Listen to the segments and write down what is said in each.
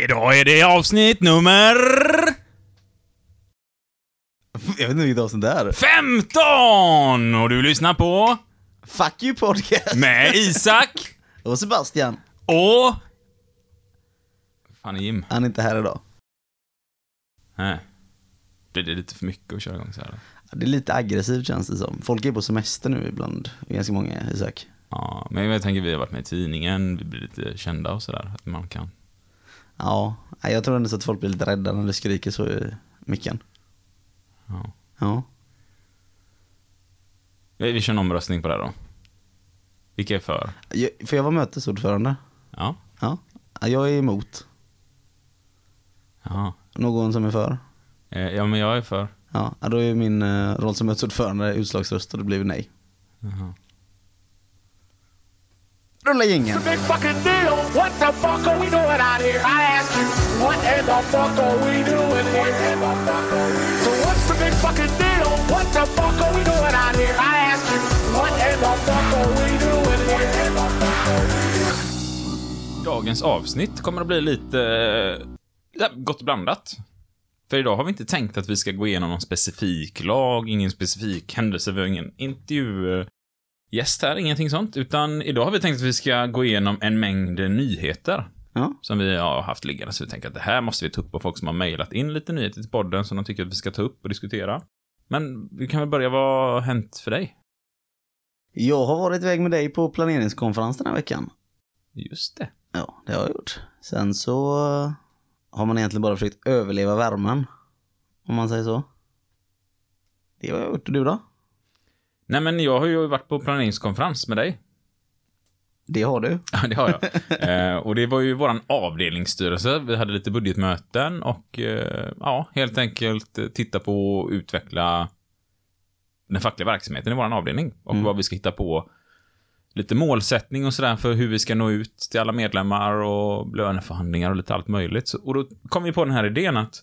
Idag är det avsnitt nummer Jag vet inte vilket avsnitt det är. 15! Och du lyssnar på Fuck you podcast. med Isak Och Sebastian. och... Fan är Jim? Han är inte här idag. Nej. Det lite för mycket att köra igång så här? Det är lite aggressivt känns det som. Folk är på semester nu ibland. Ganska många, Isak. Ja, men jag tänker vi har varit med i tidningen, vi blir lite kända och sådär. Att man kan... Ja, jag tror ändå att folk blir lite rädda när det skriker så i micken. Ja. Ja. Vi kör en omröstning på det här då. Vilka är för? Jag, får jag vara mötesordförande? Ja. Ja. Ja, Jag är emot. Ja. Någon som är för? Eh, Ja, men jag är för. Ja, ja, då är min eh, roll som mötesordförande utslagsröst och det blir nej. Jaha. Rulla here? Dagens avsnitt kommer att bli lite eh, ja, gott blandat. För idag har vi inte tänkt att vi ska gå igenom någon specifik lag, ingen specifik händelse, vi har ingen intervju gäst här, ingenting sånt. Utan idag har vi tänkt att vi ska gå igenom en mängd nyheter Ja. som vi har haft liggande. Så vi tänker att det här måste vi ta upp på folk som har mejlat in lite nyheter till podden som de tycker att vi ska ta upp och diskutera. Men vi kan väl börja, vad har hänt för dig? Jag har varit iväg med dig på planeringskonferens den här veckan. Just det. Ja, det har jag gjort. Sen så eh, har man egentligen bara försökt överleva värmen. Om man säger så. Det har jag gjort. Och du då? Nej, men jag har ju varit på planeringskonferens med dig. Det har du. Ja, det har jag. eh, och det var ju våran avdelningsstyrelse. Vi hade lite budgetmöten och eh, ja, helt enkelt titta på och utveckla den fackliga verksamheten i våran avdelning och Mm. vad vi ska hitta på. Lite målsättning och sådär för hur vi ska nå ut till alla medlemmar och löneförhandlingar och lite allt möjligt. Så, och då kom vi på den här idén att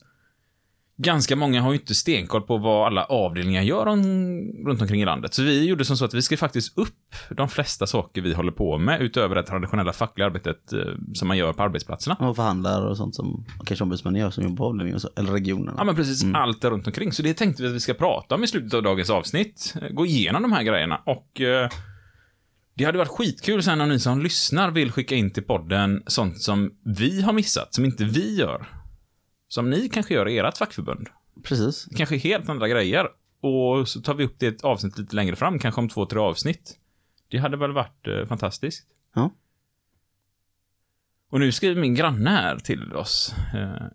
ganska många har ju inte stenkoll på vad alla avdelningar gör om, runt omkring i landet. Så vi gjorde som så att vi skrev faktiskt upp de flesta saker vi håller på med utöver det traditionella fackliga arbetet eh, som man gör på arbetsplatserna. Och förhandlar och sånt som kanske ombudsmännen gör som jobbar på avdelningen och så, eller regionen. Ja, men precis allt där runt omkring. Så det tänkte vi att vi ska prata om i slutet av dagens avsnitt. Eh, Gå igenom de här grejerna och eh, det hade varit skitkul sen om ni som lyssnar vill skicka in till podden sånt som vi har missat, som inte vi gör. Som ni kanske gör i ert fackförbund. Precis. kanske helt andra grejer. Och så tar vi upp det i ett avsnitt lite längre fram, kanske om två, tre avsnitt. Det hade väl varit eh, fantastiskt. Ja. Och nu skriver min granne här till oss. Eh,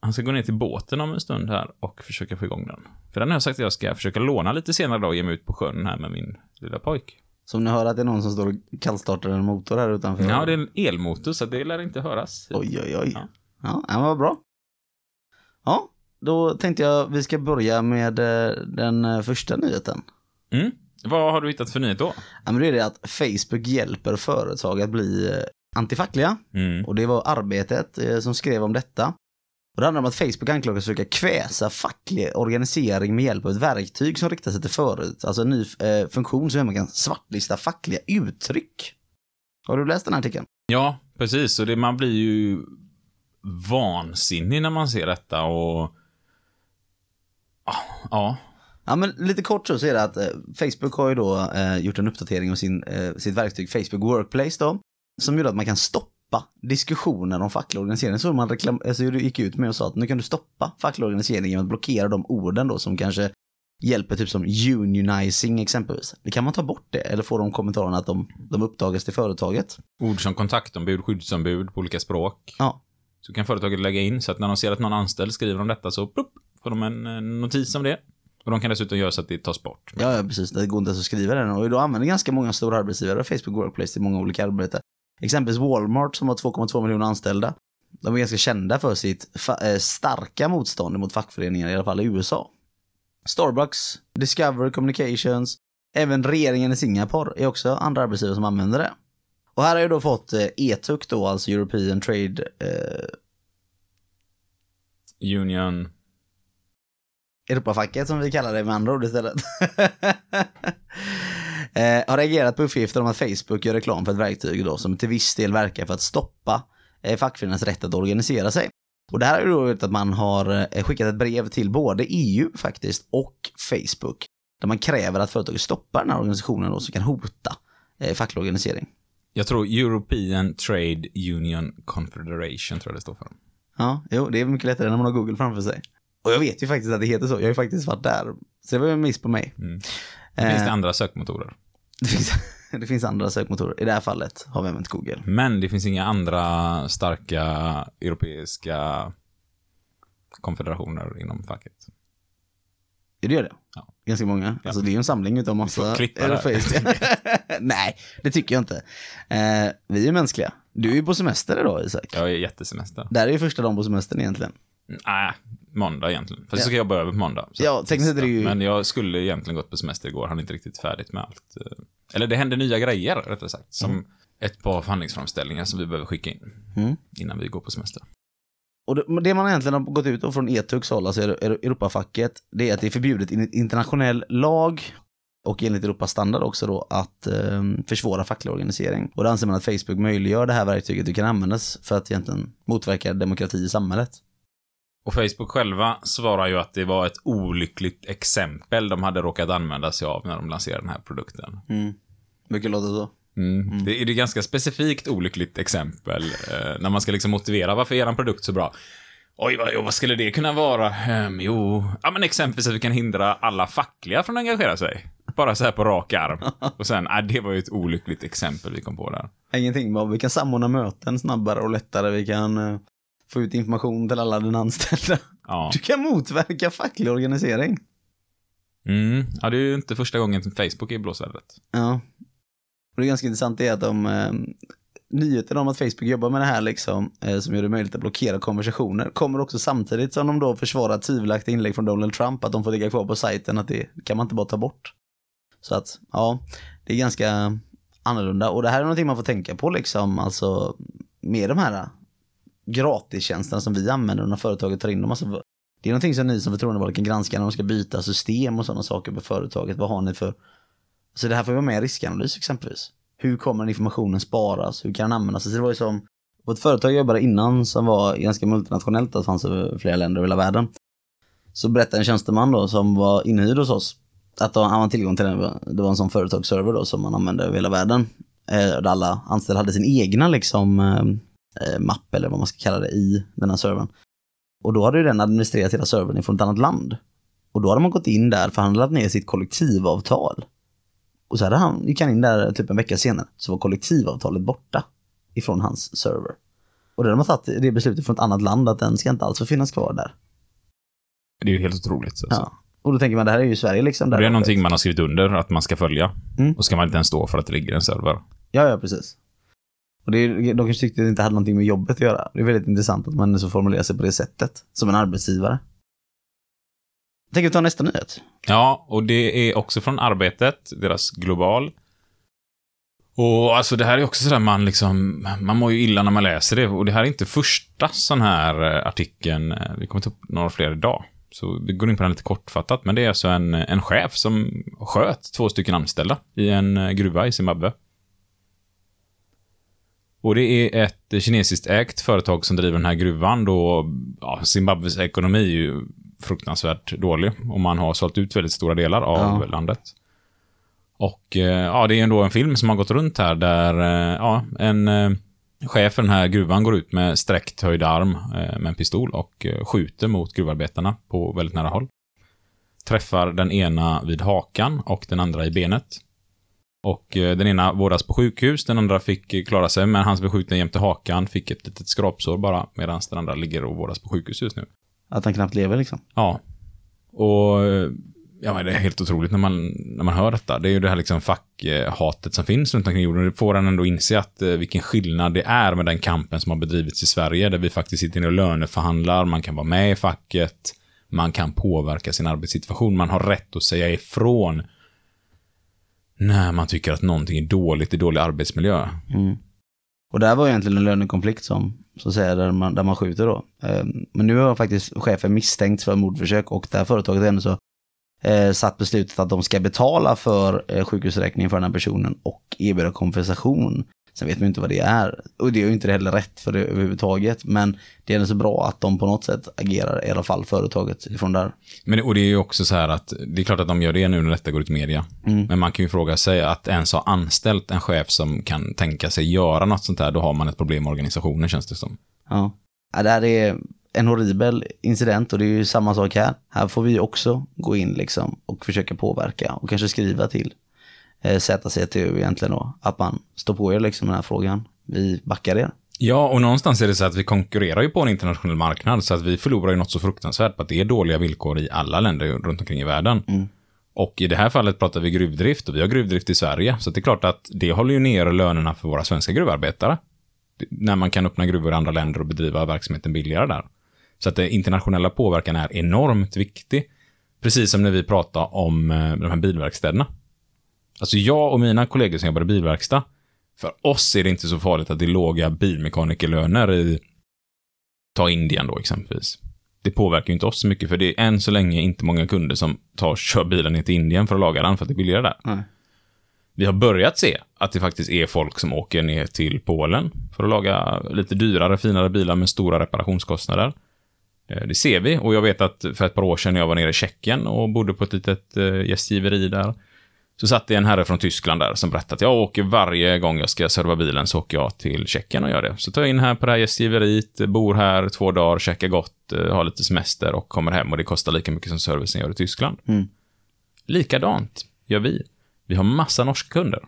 han ska gå ner till båten om en stund här och försöka få igång den. För den har jag sagt att jag ska försöka låna lite senare då och ge mig ut på sjön här med min lilla pojk. Som ni hör att det är någon som står och kallstartar en motor här utanför. Ja, det är en elmotor så det lär inte höras. Oj, oj, oj. Ja, ja men vad bra. Ja, då tänkte jag vi ska börja med eh, den eh, första nyheten. Mm. Vad har du hittat för nyhet då? Ja, men det är det att Facebook hjälper företag att bli eh, antifackliga. Mm. Och det var Arbetet som skrev om detta. Och det handlar om att Facebook anklagas för att försöka kväsa facklig organisering med hjälp av ett verktyg som riktar sig till förut. Alltså en ny eh, funktion som gör att man kan svartlista fackliga uttryck. Har du läst den här artikeln? Ja, precis. Och det, man blir ju vansinnig när man ser detta och... Ja, Ja, men lite kort så är det att eh, Facebook har ju då eh, gjort en uppdatering av sin, eh, sitt verktyg Facebook Workplace då. Som gjorde att man kan stoppa diskussioner om facklig organisering. Så man reklam- alltså, gick ut med och sa att nu kan du stoppa facklig organisering genom att blockera de orden då som kanske hjälper typ som unionizing exempelvis. Det kan man ta bort det eller få de kommentarerna att de, de uppdagas till företaget. ord som kontaktombud, skyddsombud på olika språk. Ja, så kan företaget lägga in så att när de ser att någon anställd skriver om detta så plupp, får de en notis om det. Och de kan dessutom göra så att det tas bort. Ja, ja, precis. Det går inte ens att skriva den. Och idag använder ganska många stora arbetsgivare Facebook Workplace till många olika arbeten. Exempelvis Walmart som har 2,2 miljoner anställda. De är ganska kända för sitt eh, starka motstånd mot fackföreningar, i alla fall i USA. Starbucks, Discover Communications, även regeringen i Singapore är också andra arbetsgivare som använder det. Och här har jag då fått eh, ETUC då, alltså European Trade eh, Union. Europafacket som vi kallar det med andra ord istället. eh, har reagerat på uppgifter om att Facebook gör reklam för ett verktyg då som till viss del verkar för att stoppa eh, fackföreningarnas rätt att organisera sig. Och det här är ju då att man har eh, skickat ett brev till både EU faktiskt och Facebook. Där man kräver att företaget stoppar den här organisationen då, som kan hota eh, facklig organisering. Jag tror European Trade Union Confederation tror jag det står för. Ja, jo, det är mycket lättare när man har Google framför sig. Och jag vet ju faktiskt att det heter så. Jag har ju faktiskt varit där. Så det var en miss på mig. Mm. Finns det Eh, andra sökmotorer? det, finns, det finns andra sökmotorer. I det här fallet har vi använt Google. Men det finns inga andra starka europeiska konfederationer inom facket. Det gör det. Ja. Ganska många. Alltså det är ju en samling utav massa det. Nej, det tycker jag inte. Eh, vi är mänskliga. Du är ju på semester idag Isak. Jag är jättesemester. Det här är ju första dagen på semestern egentligen. Nej, måndag egentligen. Fast Ja. så ska jag jobba över på måndag. Ja, tekniskt är det ju- Men jag skulle egentligen gått på semester igår. Han är inte riktigt färdigt med allt. eh. Eller det hände nya grejer, rättare sagt. Som ett par förhandlingsframställningar som vi behöver skicka in. Mm. Innan vi går på semester. Och det, man egentligen har gått ut då från ETUX håll, alltså Euro- Europafacket, det är att det är förbjudet enligt internationell lag och enligt Europas standard också då att eh, försvåra facklig organisering. Och då anser man att Facebook möjliggör det här verktyget det kan användas för att egentligen motverka demokrati i samhället. Och Facebook själva svarar ju att det var ett olyckligt exempel de hade råkat använda sig av när de lanserade den här produkten. Mm. Mycket låter så. Mm. Det är det ganska specifikt olyckligt exempel eh, när man ska liksom motivera varför är en produkt så bra. Oj, vad, vad skulle det kunna vara? Ehm, jo, ja men exempelvis att vi kan hindra alla fackliga från att engagera sig. Bara så här på rak arm. Och sen, nej, det var ju ett olyckligt exempel vi kom på där. Ingenting, bara vi kan samordna möten snabbare och lättare. Vi kan eh, få ut information till alla dina anställda. Ja. Du kan motverka facklig organisering. Mm. ja, det är ju inte första gången som Facebook är i blåsvädret. Ja. Och det är ganska intressant är att de eh, nyheten om att Facebook jobbar med det här liksom, eh, som gör det möjligt att blockera konversationer, kommer också samtidigt som de då försvarar tvivelaktiga inlägg från Donald Trump, att de får ligga kvar på sajten, att det kan man inte bara ta bort. Så att, ja, det är ganska annorlunda. Och det här är någonting man får tänka på liksom, alltså med de här gratistjänsterna som vi använder när företaget tar in dem. Alltså, det är någonting som ni som förtroendevalda kan granska när de ska byta system och sådana saker på företaget. Vad har ni för så det här får vara med i riskanalys exempelvis. Hur kommer den informationen sparas? Hur kan den användas? Så det var ju som på ett företag jag jobbade innan som var ganska multinationellt, det fanns över flera länder över hela världen. Så berättade en tjänsteman då som var inhyrd hos oss att han hade tillgång till den, det var en sån företagsserver då som man använde över hela världen. Eh, där alla anställda hade sin egna liksom eh, eh, mapp eller vad man ska kalla det i den här servern. Och då hade ju den administrerat hela servern ifrån ett annat land. Och då hade man gått in där för han hade lagt ner sitt kollektivavtal. Och så hade han, gick han in där typ en vecka senare, så var kollektivavtalet borta ifrån hans server. Och då hade man tagit det beslutet från ett annat land att den ska inte alls få finnas kvar där. Det är ju helt otroligt. Alltså. Ja. Och då tänker man, det här är ju Sverige liksom. Där Det är någonting man har skrivit under att man ska följa. Mm. Och ska man inte ens stå för att det ligger en server. Ja, ja, precis. Och det är, de kanske tyckte att det inte hade någonting med jobbet att göra. Det är väldigt intressant att man så formulerar sig på det sättet, som en arbetsgivare. Tänker vi ta nästa nyhet. Ja, och det är också från Arbetet, deras Global. Och alltså det här är också sådär man liksom, man mår ju illa när man läser det. Och det här är inte första sån här eh, artikeln, eh, vi kommer ta upp några fler idag. Så vi går in på den lite kortfattat, men det är alltså en, en chef som sköt två stycken anställda i en eh, gruva i Zimbabwe. Och det är ett kinesiskt ägt företag som driver den här gruvan då, ja, Zimbabwes ekonomi är ju fruktansvärt dålig och man har sålt ut väldigt stora delar av Ja. landet. Och eh, ja, det är ändå en film som har gått runt här där eh, ja, en eh, chef för den här gruvan går ut med sträckt höjd arm med en pistol och skjuter mot gruvarbetarna på väldigt nära håll. Träffar den ena vid hakan och den andra i benet. Och den ena vårdas på sjukhus, den andra fick klara sig, men han som blev skjuten jämte hakan fick ett litet skrapsår bara, medan den andra ligger och vårdas på sjukhus just nu. Att han knappt lever liksom. Ja. Och eh, ja, men det är helt otroligt när man, när man hör detta. Det är ju det här liksom fackhatet som finns runt omkring jorden. Det får en ändå inse att eh, vilken skillnad det är med den kampen som har bedrivits i Sverige, där vi faktiskt sitter ner och löneförhandlar, man kan vara med i facket, man kan påverka sin arbetssituation, man har rätt att säga ifrån när man tycker att någonting är dåligt i dålig arbetsmiljö. Mm. Och där var egentligen en lönekonflikt som, så att säga, där man, där man skjuter då. Ehm, men nu har faktiskt chefen misstänkt för mordförsök och det här företaget har ändå så eh, satt beslutet att de ska betala för eh, sjukhusräkningen för den här personen och erbjuda kompensation. Sen vet man ju inte vad det är. Och det är ju inte heller rätt för det överhuvudtaget. Men det är ändå så bra att de på något sätt agerar, i alla fall företaget ifrån där. Men, och det är ju också så här att det är klart att de gör det nu när detta går ut i media. Men man kan ju fråga sig att ens ha anställt en chef som kan tänka sig göra något sånt här, då har man ett problem med organisationen känns det som. Ja. ja, det här är en horribel incident och det är ju samma sak här. Här får vi också gå in liksom och försöka påverka och kanske skriva till eh, ZCTU egentligen då. Att man står på er liksom den här frågan. Vi backar er. Ja, och någonstans är det så att vi konkurrerar ju på en internationell marknad, så att vi förlorar ju något så fruktansvärt på att det är dåliga villkor i alla länder runt omkring i världen. Och i det här fallet pratar vi gruvdrift och vi har gruvdrift i Sverige, så det är klart att det håller ju ner lönerna för våra svenska gruvarbetare. När man kan öppna gruvor i andra länder och bedriva verksamheten billigare där. Så att det internationella påverkan är enormt viktig. Precis som när vi pratar om eh, de här bilverkstäderna. Alltså jag och mina kollegor som jobbar i bilverkstad, för oss är det inte så farligt att det är låga bilmekanikerlöner i, ta Indien då exempelvis. Det påverkar ju inte oss så mycket, för det är än så länge inte många kunder som tar kör bilen ner till Indien för att laga den, för att det är billigare där. Nej. Vi har börjat se att det faktiskt är folk som åker ner till Polen för att laga lite dyrare, finare bilar med stora reparationskostnader. Eh, Det ser vi och jag vet att för ett par år sedan när jag var nere i Tjeckien och bodde på ett litet eh, gästgiveri där, så satt det en herre från Tyskland där som berättade att jag åker varje gång jag ska serva bilen så åker jag till Tjeckien och gör det. Så tar jag in här på det här gästgiveriet, bor här två dagar, käkar gott, eh, har lite semester och kommer hem och det kostar lika mycket som servicen gör i Tyskland. Mm. Likadant gör vi. Vi har massa norska kunder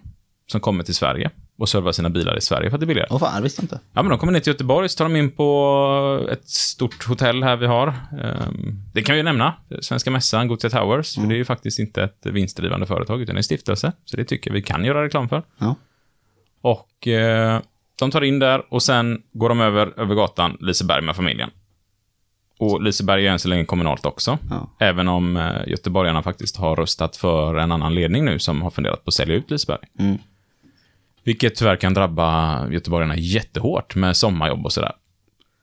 som kommer till Sverige och servar sina bilar i Sverige för att det är billigare. Åh fan, jag visste inte. Ja, men de kommer ner till Göteborg, så tar de in på ett stort hotell här vi har. Ehm, Det kan vi ju nämna, Svenska Mässan, Gothia Towers, för det är ju faktiskt inte ett vinstdrivande företag, utan en stiftelse. Så det tycker jag vi kan göra reklam för. Ja. Och eh, de tar in där och sen går de över, över gatan, Liseberg med familjen. Och Liseberg är än så länge kommunalt också. Ja. Även om eh, göteborgarna faktiskt har röstat för en annan ledning nu som har funderat på att sälja ut Liseberg. Mm. Vilket tyvärr kan drabba göteborgarna jättehårt med sommarjobb och sådär.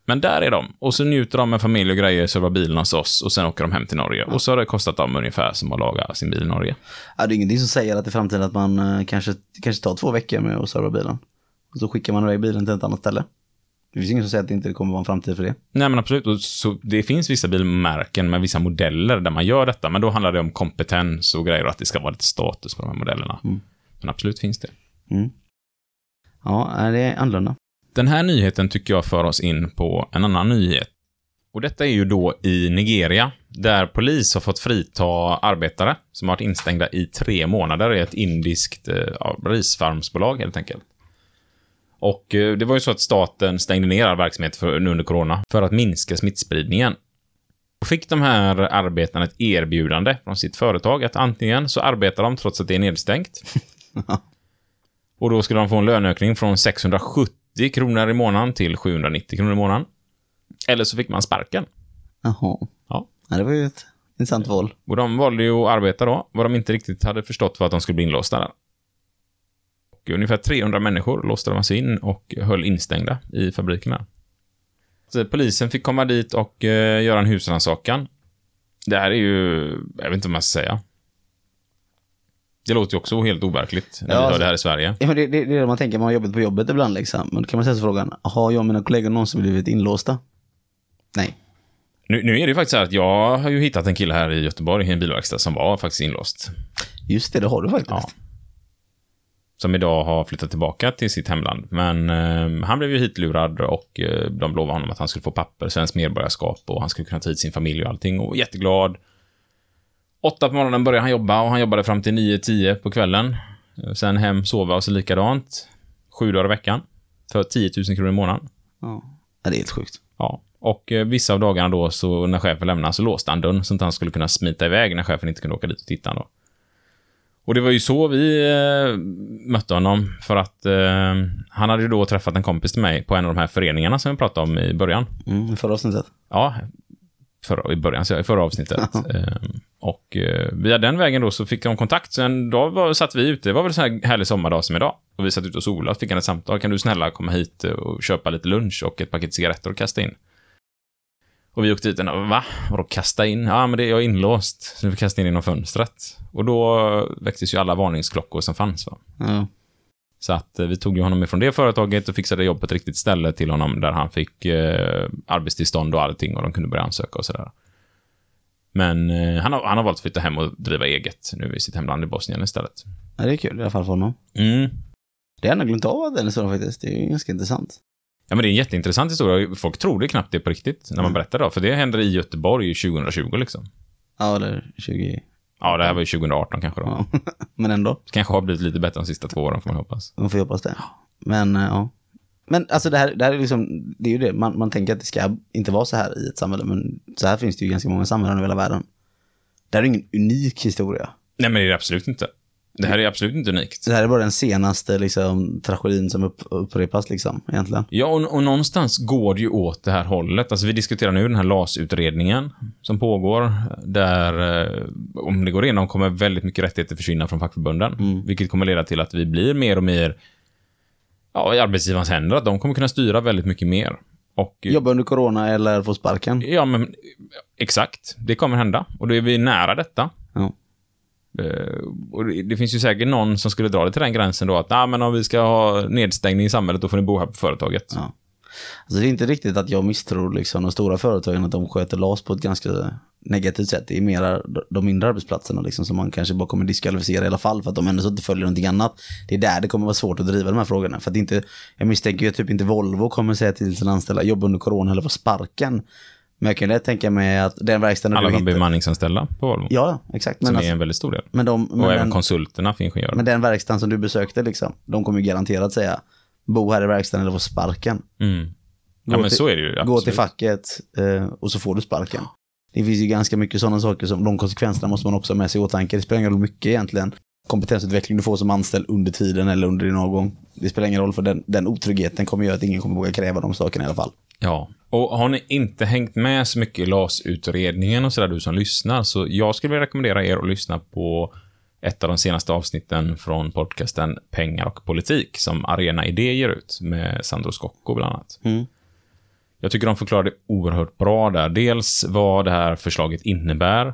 Men där är de. Och så njuter de med familj och grejer, servar bilen hos oss och sen åker de hem till Norge. Och så har det kostat dem ungefär som att laga sin bil i Norge. Ja, det är ingenting som säger att i framtiden att man eh, kanske, kanske tar två veckor med att serva bilen. Och så skickar man iväg bilen till ett annat ställe. Det finns ingen som säger att det inte kommer vara en framtid för det. Nej men absolut, och så det finns vissa bilmärken med vissa modeller där man gör detta, men då handlar det om kompetens och grejer och att det ska vara lite status på de här modellerna. Mm. Men absolut finns det. Mm. Ja, det är annorlunda. Den här nyheten tycker jag för oss in på en annan nyhet. Och detta är ju då i Nigeria, där polis har fått frita arbetare som har varit instängda i tre månader i ett indiskt eh, ja, risfarmsbolag helt enkelt. Och eh, det var ju så att staten stängde ner all verksamhet för, nu under corona för att minska smittspridningen. Då fick de här arbetarna ett erbjudande från sitt företag att antingen så arbetar de trots att det är nedstängt. och då skulle de få en löneökning från 670 kronor i månaden till 790 kronor i månaden. Eller så fick man sparken. Jaha. Ja. Ja, det var ju ett intressant val. Och de valde ju att arbeta då. Vad de inte riktigt hade förstått var att de skulle bli inlåsta där. Och ungefär 300 människor låste de alltså in och höll instängda i fabrikerna. Så polisen fick komma dit och eh, göra en husrannsakan. Det här är ju, jag vet inte vad man ska säga. Det låter ju också helt overkligt när Ja, vi hör alltså- det här i Sverige. Ja, men det, det, det är det man tänker, man har jobbet på jobbet ibland liksom. Men då kan man ställa sig frågan, har jag och mina kollegor någonsin blivit inlåsta? Nej. Nu, nu är det ju faktiskt så här att jag har ju hittat en kille här i Göteborg i en bilverkstad som var faktiskt inlåst. Just det, det har du faktiskt. Ja. Som idag har flyttat tillbaka till sitt hemland. Men eh, han blev ju hitlurad och eh, de lovade honom att han skulle få papper, svenskt medborgarskap och han skulle kunna ta hit sin familj och allting. Och jätteglad. Åtta på morgonen började han jobba och han jobbade fram till 9-10 på kvällen. Eh, Sen hem, sova och så likadant. Sju dagar i veckan. För 10 000 kronor i månaden. Ja. det är helt sjukt. Ja. Och eh, vissa av dagarna då, så när chefen lämnade, så låste han dörren så att han skulle kunna smita iväg när chefen inte kunde åka dit och titta då. Och det var ju så vi eh, mötte honom, för att eh, han hade ju då träffat en kompis till mig på en av de här föreningarna som vi pratade om i början. Mm, förra avsnittet. Ja, förra, i början, i förra avsnittet. eh, och eh, via den vägen då så fick de kontakt. Så en dag var, satt vi ute, det var väl en sån här härlig sommardag som idag. Och vi satt ute och solade, fick han ett samtal. Kan du snälla komma hit och köpa lite lunch och ett paket cigaretter och kasta in? Och vi åkte dit och va? Vadå kasta in? Ja, men det är jag är inlåst. Så vi får kasta in genom fönstret. Och då väcktes ju alla varningsklockor som fanns. Va? Ja. Så att eh, vi tog ju honom ifrån det företaget och fixade jobb på ett riktigt ställe till honom där han fick eh, arbetstillstånd och allting och de kunde börja ansöka och sådär. Men eh, han, har, han har valt att flytta hem och driva eget nu i sitt hemland i Bosnien istället. Ja, det är kul i alla fall för honom. Mm. Det har jag nog glömt av den historien faktiskt. Det är ju ganska intressant. Ja, men det är en jätteintressant historia. Folk tror det knappt det på riktigt när man Mm. berättar det. För det händer i Göteborg 2020 liksom. Ja, eller 20... Ja, det här var ju 2018 kanske då. Ja. Men ändå. Det kanske har blivit lite bättre de sista två åren får man hoppas. Man får hoppas det. Men eh, ja. Men alltså det här, det här är liksom, det är ju det, man, man tänker att det ska inte vara så här i ett samhälle, men så här finns det ju ganska många samhällen över hela världen. Det här är ingen unik historia. Nej, men det är det absolut inte. Det här är absolut inte unikt. Det här är bara den senaste liksom, tragedin som upp, upprepas liksom, egentligen. Ja, och, och någonstans går det ju åt det här hållet. Alltså, vi diskuterar nu den här LAS-utredningen som pågår, där, eh, om det går igenom, kommer väldigt mycket rättigheter försvinna från fackförbunden, Mm. vilket kommer leda till att vi blir mer och mer ja, i arbetsgivarens händer, att de kommer kunna styra väldigt mycket mer. Och, Jobba under corona eller få sparken. Ja, men exakt. Det kommer hända. Och då är vi nära detta. Ja. Eh, och det, finns ju säkert någon som skulle dra det till den gränsen då att nah, men om vi ska ha nedstängning i samhället, då får ni bo här på företaget. Ja. Alltså det är inte riktigt att jag misstror liksom, de stora företagen att de sköter LAS på ett ganska negativt sätt. Det är mer de mindre arbetsplatserna liksom, som man kanske bara kommer diskvalificera i alla fall för att de ändå så inte följer någonting annat. Det är där det kommer vara svårt att driva de här frågorna. För att inte, jag misstänker ju att typ inte Volvo kommer säga till sina anställda jobba under corona eller få sparken. Men jag kan lätt tänka mig att den verkstaden Alla du de hittar... bemanningsanställda på Volvo. Ja, exakt. Men, som är alltså, en väldigt stor del. men, de, och men, även den, konsulterna för ingenjörer. men den verkstaden som du besökte liksom, de kommer ju garanterat säga bo här i verkstaden eller få sparken. Mm. Ja, Gå men till- så är det ju. Gå absolut. till facket eh, och så får du sparken. Det finns ju ganska mycket sådana saker som de konsekvenserna måste man också ha med sig i åtanke. Det spelar ingen roll mycket egentligen. Kompetensutveckling du får som anställd under tiden eller under din avgång. Det spelar ingen roll för den, den otryggheten kommer göra att ingen kommer våga kräva de sakerna i alla fall. Ja. Och har ni inte hängt med så mycket i LAS-utredningen och sådär, du som lyssnar, så jag skulle vilja rekommendera er att lyssna på ett av de senaste avsnitten från podcasten Pengar och politik, som Arena Idé ger ut, med Sandro Scocco bland annat. Mm. Jag tycker de förklarade oerhört bra där. Dels vad det här förslaget innebär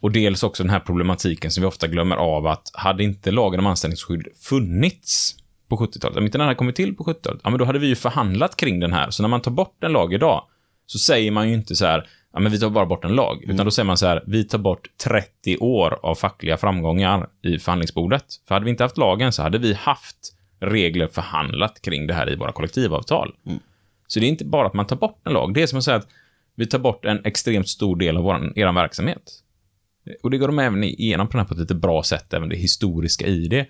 och dels också den här problematiken som vi ofta glömmer av att hade inte lagen om anställningsskydd funnits på 70-talet, om inte den hade kommit till på 70-talet, ja men då hade vi ju förhandlat kring den här. Så när man tar bort en lag idag så säger man ju inte så här, ja men vi tar bara bort en lag, utan då säger man så här, vi tar bort 30 år av fackliga framgångar i förhandlingsbordet. För hade vi inte haft lagen så hade vi haft regler förhandlat kring det här i våra kollektivavtal. Så det är inte bara att man tar bort en lag. Det är som att säga att vi tar bort en extremt stor del av vår, er verksamhet. Och det går de även igenom på, på ett lite bra sätt, även det historiska i det.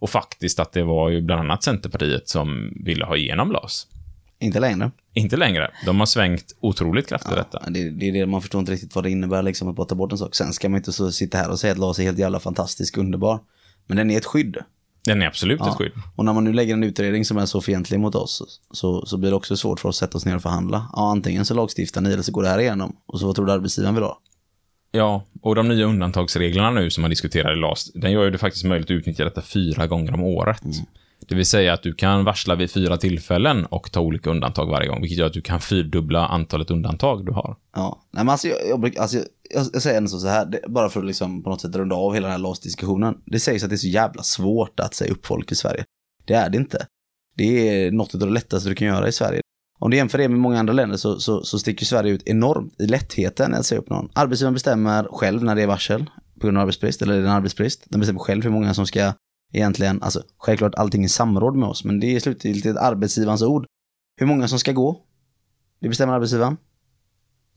Och faktiskt att det var ju bland annat Centerpartiet som ville ha igenom LAS. Inte längre. Inte längre. De har svängt otroligt kraftigt i detta. Det, det är det man förstår inte riktigt vad det innebär liksom att bara ta bort en sak. Sen ska man inte så sitta här och säga att LAS är helt jävla fantastisk underbar. Men den är ett skydd. Den är absolut ett Ja. skydd. Och när man nu lägger en utredning som är så fientlig mot oss så, så blir det också svårt för oss att sätta oss ner och förhandla. Ja, antingen så lagstiftar ni eller så går det här igenom. Och så vad tror du arbetsgivaren vill ha? Ja, och de nya undantagsreglerna nu som man diskuterar i LAS, den gör ju det faktiskt möjligt att utnyttja detta fyra gånger om året. Det vill säga att du kan varsla vid fyra tillfällen och ta olika undantag varje gång, vilket gör att du kan fyrdubbla antalet undantag du har. Ja, nej men alltså jag, jag, bruk- alltså, jag, jag säger ändå så här, det, bara för att liksom på något sätt runda av hela den här LAS-diskussionen. Det sägs att det är så jävla svårt att säga upp folk i Sverige. Det är det inte. Det är något av det lättaste du kan göra i Sverige. Om du jämför det med många andra länder så, så, så sticker Sverige ut enormt i lättheten att säga upp någon. Arbetsgivaren bestämmer själv när det är varsel på grund av arbetsbrist, eller är det en arbetsbrist. Den bestämmer själv hur många som ska egentligen, alltså självklart allting i samråd med oss, men det är slutgiltigt arbetsgivarens ord. Hur många som ska gå, det bestämmer arbetsgivaren.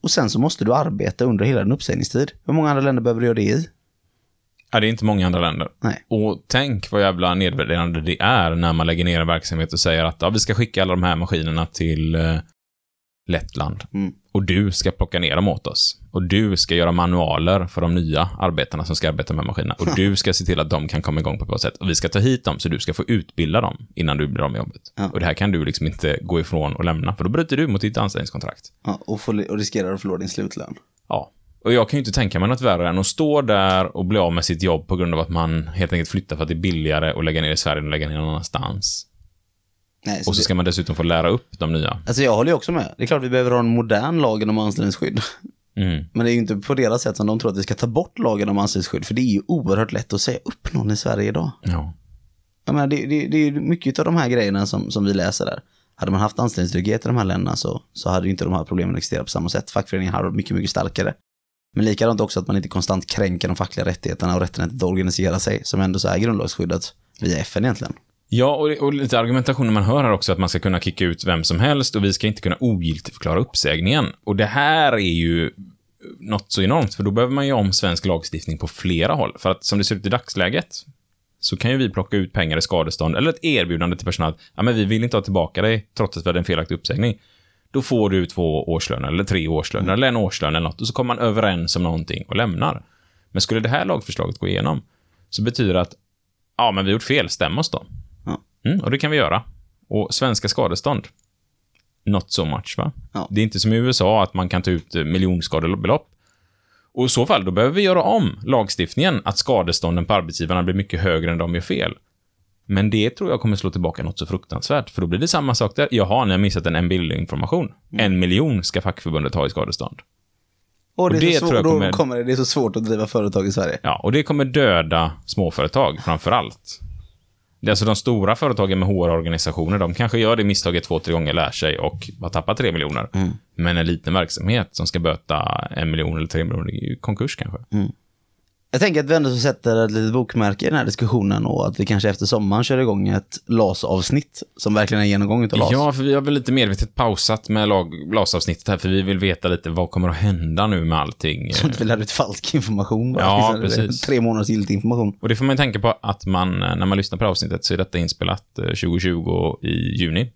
Och sen så måste du arbeta under hela din uppsägningstid. Hur många andra länder behöver du göra det i? Ja, det är inte många andra länder. Nej. Och tänk vad jävla nedvärderande det är när man lägger ner en verksamhet och säger att ja, vi ska skicka alla de här maskinerna till eh, Lettland. Mm. Och du ska plocka ner dem åt oss. Och du ska göra manualer för de nya arbetarna som ska arbeta med maskinerna. Och du ska se till att de kan komma igång på ett bra sätt. Och vi ska ta hit dem, så du ska få utbilda dem innan du blir av med jobbet. Ja. Och det här kan du liksom inte gå ifrån och lämna, för då bryter du mot ditt anställningskontrakt. Ja, och, och riskerar att förlora din slutlön. Ja. Och jag kan ju inte tänka mig något värre än att stå där och bli av med sitt jobb på grund av att man helt enkelt flyttar för att det är billigare att lägga ner i Sverige än att lägga ner någon annanstans. Nej, så Och så det, ska man dessutom få lära upp de nya. Alltså jag håller ju också med. Det är klart vi behöver ha en modern lag om anställningsskydd. Mm. Men det är ju inte på deras sätt som de tror att vi ska ta bort lagen om anställningsskydd. För det är ju oerhört lätt att säga upp någon i Sverige idag. Ja. Jag menar, det, det, det är ju mycket av de här grejerna som, som vi läser där. Hade man haft anställningstrygghet i de här länderna så, så hade ju inte de här problemen existerat på samma sätt. Fackföreningar hade varit mycket, mycket starkare. Men likadant också att man inte konstant kränker de fackliga rättigheterna och rätten att organisera sig, som ändå så är grundlagsskyddat via FN egentligen. Ja, och, och lite argumentationen man hör här också att man ska kunna kicka ut vem som helst och vi ska inte kunna ogiltigförklara uppsägningen. Och det här är ju något så enormt, för då behöver man ju om svensk lagstiftning på flera håll. För att som det ser ut i dagsläget så kan ju vi plocka ut pengar i skadestånd eller ett erbjudande till personal att ja, men vi vill inte ha tillbaka dig trots att vi hade en felaktig uppsägning. Då får du två årslöner eller tre årslöner eller en årslön eller något och så kommer man överens om någonting och lämnar. Men skulle det här lagförslaget gå igenom så betyder det att ja, men vi har gjort fel, stäm oss då. Mm, och det kan vi göra. Och svenska skadestånd, not so much va? Ja. Det är inte som i USA att man kan ta ut miljonskadebelopp. Och i så fall, då behöver vi göra om lagstiftningen att skadestånden på arbetsgivarna blir mycket högre än de gör fel. Men det tror jag kommer slå tillbaka något så fruktansvärt, för då blir det samma sak där. Jaha, ni har missat en MBIL-information. En miljon ska fackförbundet ha i skadestånd. Och det, är det så tror jag kommer- kommer det, det är så svårt att driva företag i Sverige. Ja, och det kommer döda småföretag framför allt. Det är alltså de stora företagen med HR-organisationer, de kanske gör det misstaget två, tre gånger, lär sig och har tappat tre miljoner. Men en liten verksamhet som ska böta en miljon eller tre miljoner, ju konkurs kanske. Jag tänker att vi ändå sätter ett litet bokmärke i den här diskussionen och att vi kanske efter sommaren kör igång ett LAS-avsnitt som verkligen är genomgång utav LAS. Ja, för vi har väl lite medvetet pausat med LAS-avsnittet här, för vi vill veta lite vad kommer att hända nu med allting. Så att vi lär ut falsk information. bara. Ja, precis. Tre månaders giltig information. Och det får man ju tänka på att man, eh, när man lyssnar på avsnittet, så är detta inspelat eh, 2020 i juni.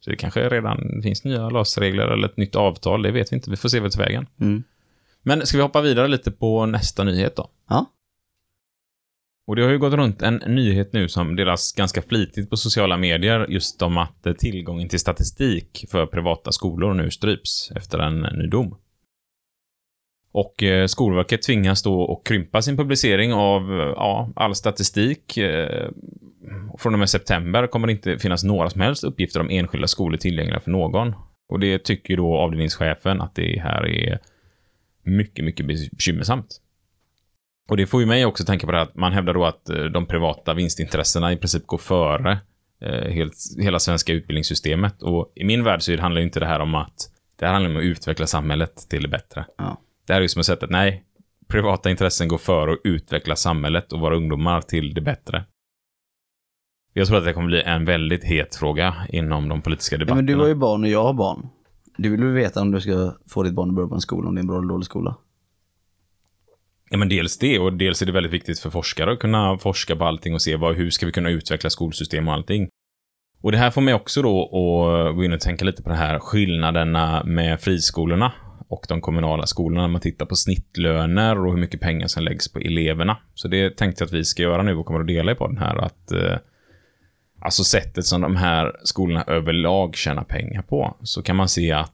Så det kanske redan finns nya LAS-regler eller ett nytt avtal, det vet vi inte. Vi får se vad vägen. Mm. Men ska vi hoppa vidare lite på nästa nyhet då? Ja. Och det har ju gått runt en nyhet nu som delas ganska flitigt på sociala medier just om att tillgången till statistik för privata skolor nu stryps efter en ny dom. Och eh, Skolverket tvingas då att krympa sin publicering av eh, ja, all statistik. Eh, från och med september kommer det inte finnas några som helst uppgifter om enskilda skolor tillgängliga för någon. Och det tycker då avdelningschefen att det här är mycket, mycket bekymmersamt. Och det får ju mig också tänka på det här att man hävdar då att eh, de privata vinstintressena i princip går före eh, helt, hela svenska utbildningssystemet. Och i min värld så handlar inte det här om att det här handlar om att utveckla samhället till det bättre. Ja. Det här är ju som att säga att nej, privata intressen går före att utveckla samhället och våra ungdomar till det bättre. Jag tror att det kommer bli en väldigt het fråga inom de politiska Ja, debatterna. men du har ju barn och jag har barn. Du vill väl veta om du ska få ditt barn att börja på en skola, om det är en bra eller dålig skola? Ja, men dels det och dels är det väldigt viktigt för forskare att kunna forska på allting och se vad, hur ska vi kunna utveckla skolsystem och allting. Och det här får mig också då att gå in och tänka lite på det här skillnaderna med friskolorna och de kommunala skolorna när man tittar på snittlöner och hur mycket pengar som läggs på eleverna. Så det tänkte jag att vi ska göra nu och kommer att dela i podden här att eh, alltså sättet som de här skolorna överlag tjänar pengar på så kan man se att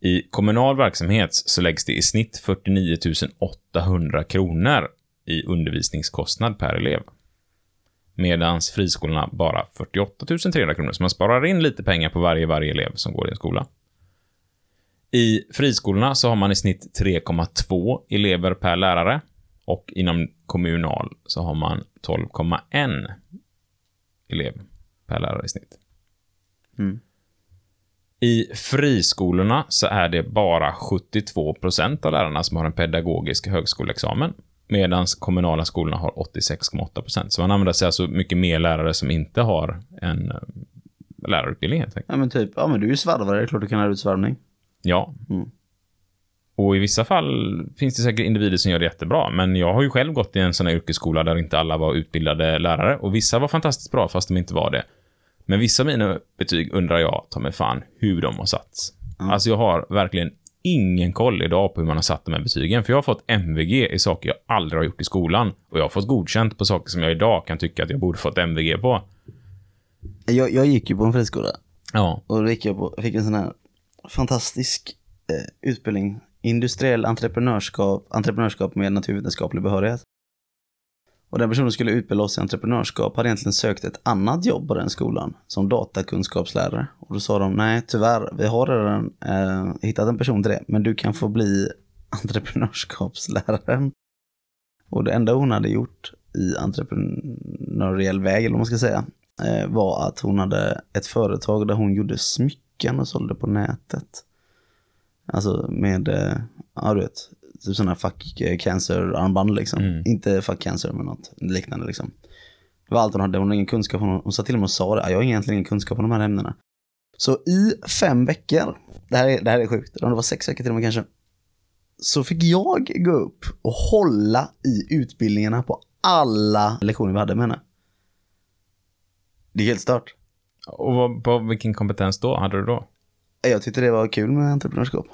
i kommunal verksamhet så läggs det i snitt 49 800 kronor i undervisningskostnad per elev. Medan friskolorna bara 48 300 kronor. Så man sparar in lite pengar på varje, varje elev som går i en skola. I friskolorna så har man i snitt 3,2 elever per lärare. Och inom kommunal så har man 12,1 elev per lärare i snitt. Mm. I friskolorna så är det bara 72% av lärarna som har en pedagogisk högskoleexamen. Medan kommunala skolorna har 86,8% Så man använder sig alltså mycket mer lärare som inte har en eh, lärarutbildning helt enkelt. Ja men typ, ja men du är ju svarvare, det är klart du kan lära ut svarvning. Ja. Mm. Och i vissa fall finns det säkert individer som gör det jättebra, men jag har ju själv gått i en sån här yrkesskola där inte alla var utbildade lärare och vissa var fantastiskt bra fast de inte var det. Men vissa av mina betyg undrar jag, ta mig fan, hur de har satts. Ja. Alltså jag har verkligen ingen koll idag på hur man har satt de här betygen, för jag har fått MVG i saker jag aldrig har gjort i skolan och jag har fått godkänt på saker som jag idag kan tycka att jag borde fått MVG på. Jag, jag gick ju på en friskola Ja, och då gick jag på, jag fick en sån här fantastisk eh, utbildning. Industriell entreprenörskap, entreprenörskap med naturvetenskaplig behörighet. Och den personen skulle utbilda oss i entreprenörskap hade egentligen sökt ett annat jobb på den skolan som datakunskapslärare. Och då sa de, nej tyvärr, vi har redan eh, hittat en person till det, men du kan få bli entreprenörskapsläraren. Och det enda hon hade gjort i entreprenöriell väg, eller vad man ska säga, eh, var att hon hade ett företag där hon gjorde smycken och sålde på nätet. Alltså med, eh, ja du vet, typ sådana fuck cancer-armband liksom. Mm. Inte fuck cancer, men något liknande liksom. Det var allt hon hade, hon hade ingen kunskap, hon, hon sa till och med och sa det, jag har egentligen ingen kunskap om de här ämnena. Så i fem veckor, det här är, det här är sjukt, eller om det var sex veckor till och med kanske, så fick jag gå upp och hålla i utbildningarna på alla lektioner vi hade med henne. Det är helt stört. Och vad, vad, vilken kompetens då hade du då? Jag tyckte det var kul med entreprenörskap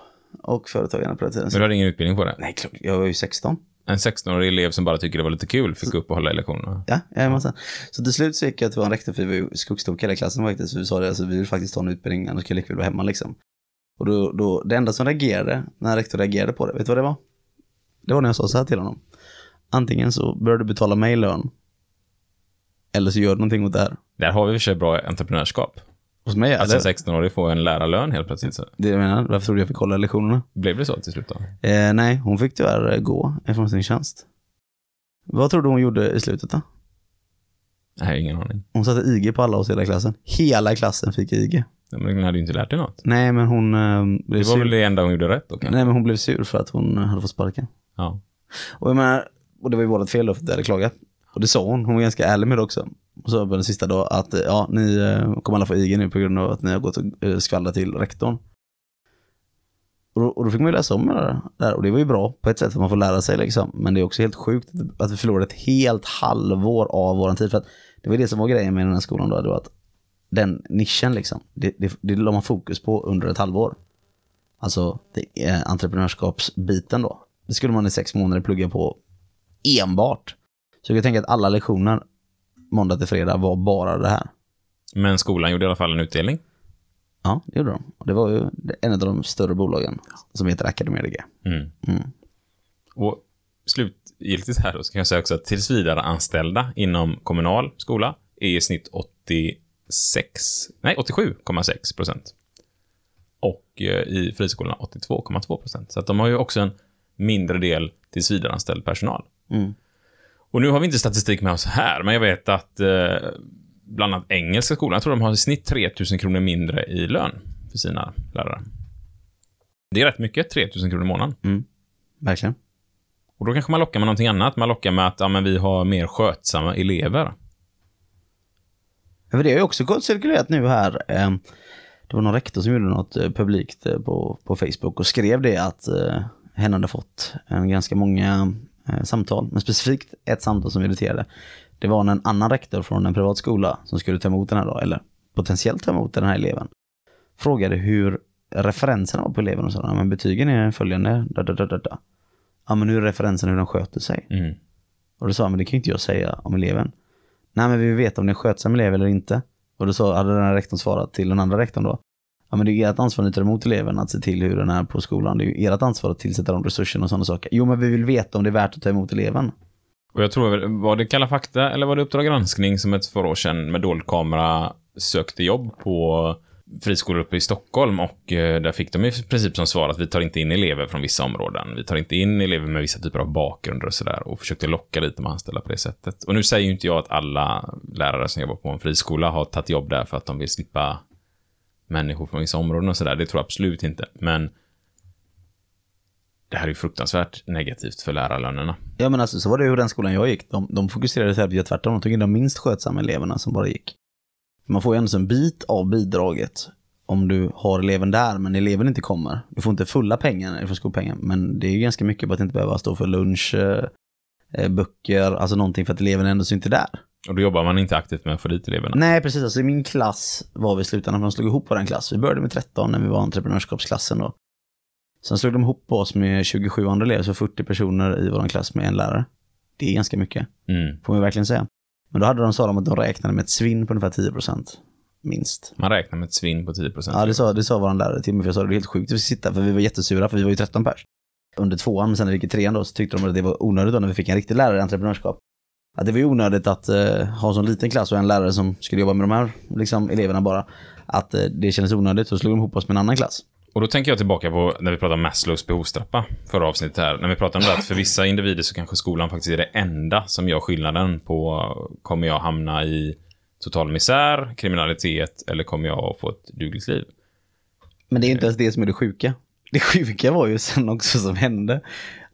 och företagande på den tiden. Men du hade ingen utbildning på det? Nej, klart, jag var ju 16. En 16-årig elev som bara tycker det var lite kul fick gå upp och hålla i lektionerna. Ja, jajamensan. Så till slut så gick jag till vår rektor, för vi var ju skogstokiga i klassen faktiskt. Så vi sa det, alltså, vi vill faktiskt ta en utbildning, annars kan jag lika väl vara hemma liksom. Och då, då, det enda som reagerade, när rektor reagerade på det, vet du vad det var? Det var när jag sa så här till honom. Antingen så börjar du betala mig lön, eller så gör du någonting åt det här. Där har vi i och för sig bra entreprenörskap. Hos mig, Alltså eller? en 16-årig får en lärarlön helt plötsligt. Så Det jag menar, varför tror du jag fick hålla lektionerna? blev det så till slut då? Eh, nej, hon fick tyvärr gå ifrån sin tjänst. Vad tror du hon gjorde i slutet då? Nej, ingen aning. Hon satte IG på alla oss i hela klassen. Hela klassen fick IG. Ja, Men den hade ju inte lärt dig något. Nej, men hon eh, blev Det var sur. väl det enda hon gjorde rätt då kanske? Nej, men hon blev sur för att hon eh, hade fått sparken. Ja. Och jag menar, och det var ju vårt fel då för att vi hade klagat. Och det sa hon, hon var ganska ärlig med det också. Och sa på den sista då att eh, ja, ni eh, kommer alla få IG nu på grund av att ni har gått och eh, skvallrat till rektorn. Och då, och då fick man ju läsa om det där. Och det var ju bra på ett sätt att man får lära sig liksom. Men det är också helt sjukt att- vi förlorade ett helt halvår av vår tid. För att det var det som var grejen med den här skolan då. Det var att den nischen liksom, det, det, det la man fokus på under ett halvår. Alltså det är entreprenörskapsbiten då. Det skulle man i sex månader plugga på enbart. Så jag kan tänka att alla lektioner måndag till fredag var bara det här. Men skolan gjorde i alla fall en utdelning. Ja, det gjorde de. Och det var ju en av de större bolagen som heter Academedia. Mm. Mm. Och slutgiltigt här då så kan jag säga också att tills vidare anställda inom kommunal skola är i snitt 86, nej 87,6 procent. Och eh, i friskolorna 82,2 procent. Så att de har ju också en mindre del tills vidare anställd personal. Mm. Och nu har vi inte statistik med oss här, men jag vet att eh, bland annat engelska skolan, jag tror de har i snitt 3000 kronor mindre i lön för sina lärare. Det är rätt mycket, 3000 kronor i månaden. Verkligen. Och då kanske man lockar med någonting annat. Man lockar med att ja, men vi har mer skötsamma elever. Ja, det har ju också gått cirkulerat nu här. eh, Det var någon rektor som gjorde något eh, publikt eh, på, på Facebook och skrev det att hen hade fått en ganska många samtal. Men specifikt ett samtal som irriterade. Det var när en annan rektor från en privat skola som skulle ta emot den här då, eller potentiellt ta emot den här eleven. Frågade hur referenserna var på eleven och sa, "Ja, men betygen är följande, da, da, da, da. Ja men hur är referensen hur den sköter sig? Mm. Och då sa han, men det kan ju inte jag säga om eleven. Nej, men vi vet om det är en skötsam elev eller inte. Och då så hade den här rektorn svarat till den andra rektorn då. Ja, men det är ert ansvar när ni tar emot eleverna, att se till hur den är på skolan. Det är ju ert ansvar att tillsätta de resurserna och sådana saker. Jo, men vi vill veta om det är värt att ta emot eleven. Och jag tror, var det Kalla fakta eller var det Uppdrag granskning som ett par år sedan med dold kamera sökte jobb på friskolor uppe i Stockholm och eh, där fick de i princip som svar att vi tar inte in elever från vissa områden. Vi tar inte in elever med vissa typer av bakgrunder och sådär och försökte locka dit de anställda på det sättet. Och nu säger ju inte jag att alla lärare som jobbar på en friskola har tagit jobb där för att de vill slippa människor från vissa områden och sådär. Det tror jag absolut inte. Men det här är ju fruktansvärt negativt för lärarlönerna. Ja, men alltså så var det ju den skolan jag gick. De, de fokuserade så här, tvärtom. De tog in de minst skötsamma eleverna som bara gick. Man får ju ändå en bit av bidraget om du har eleven där men eleven inte kommer. Du får inte fulla pengar du får skolpengen men det är ju ganska mycket på att inte behöva stå för lunch, eh, eh, böcker, alltså någonting för att eleven ändå inte är där. Och då jobbar man inte aktivt med att få dit eleverna. Nej precis, alltså i min klass var vi i slutändan, för de slog ihop vår klass. Vi började med 13 när vi var entreprenörskapsklassen då. Sen slog de ihop oss med 27 andra elever, så 40 personer i vår klass med en lärare. Det är ganska mycket, Mm. får man verkligen säga. Men då hade de, sa de att de räknade med ett svinn på ungefär 10% minst. Man räknar med ett svinn på 10 procent. Ja, det sa, det sa vår lärare till mig, för jag sa det är helt sjukt att vi ska sitta, för vi var jättesura, för vi var ju 13 pers. Under tvåan, men sen när vi gick i trean då, så tyckte de att det var onödigt då när vi fick en riktig lärare i entreprenörskap. Att det var ju onödigt att eh, ha en sån liten klass och en lärare som skulle jobba med de här liksom, eleverna bara. Att eh, det kändes onödigt, så slog de ihop oss med en annan klass. Och då tänker jag tillbaka på när vi pratade om Maslows behovstrappa förra avsnittet här. När vi pratade om det att för vissa individer så kanske skolan faktiskt är det enda som gör skillnaden på kommer jag hamna i total misär, kriminalitet eller kommer jag att få ett dugligt liv? Men det är inte ens det som är det sjuka. Det sjuka var ju sen också som hände.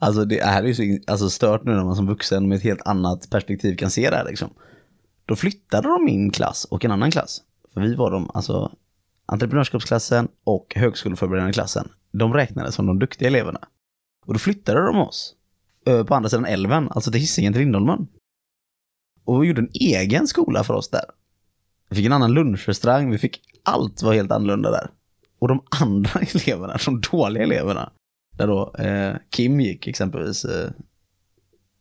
Alltså det här är ju så alltså stört nu när man som vuxen med ett helt annat perspektiv kan se det här liksom. Då flyttade de min klass och en annan klass. För vi var de, alltså entreprenörskapsklassen och högskoleförberedande klassen. De räknades som de duktiga eleverna. Och då flyttade de oss eh, på andra sidan älven, alltså till Hisingen till Lindholmen. Och vi gjorde en egen skola för oss där. Vi fick en annan lunchrestaurang, vi fick allt var helt annorlunda där. Och de andra eleverna, de dåliga eleverna, där då eh, Kim gick exempelvis. Eh,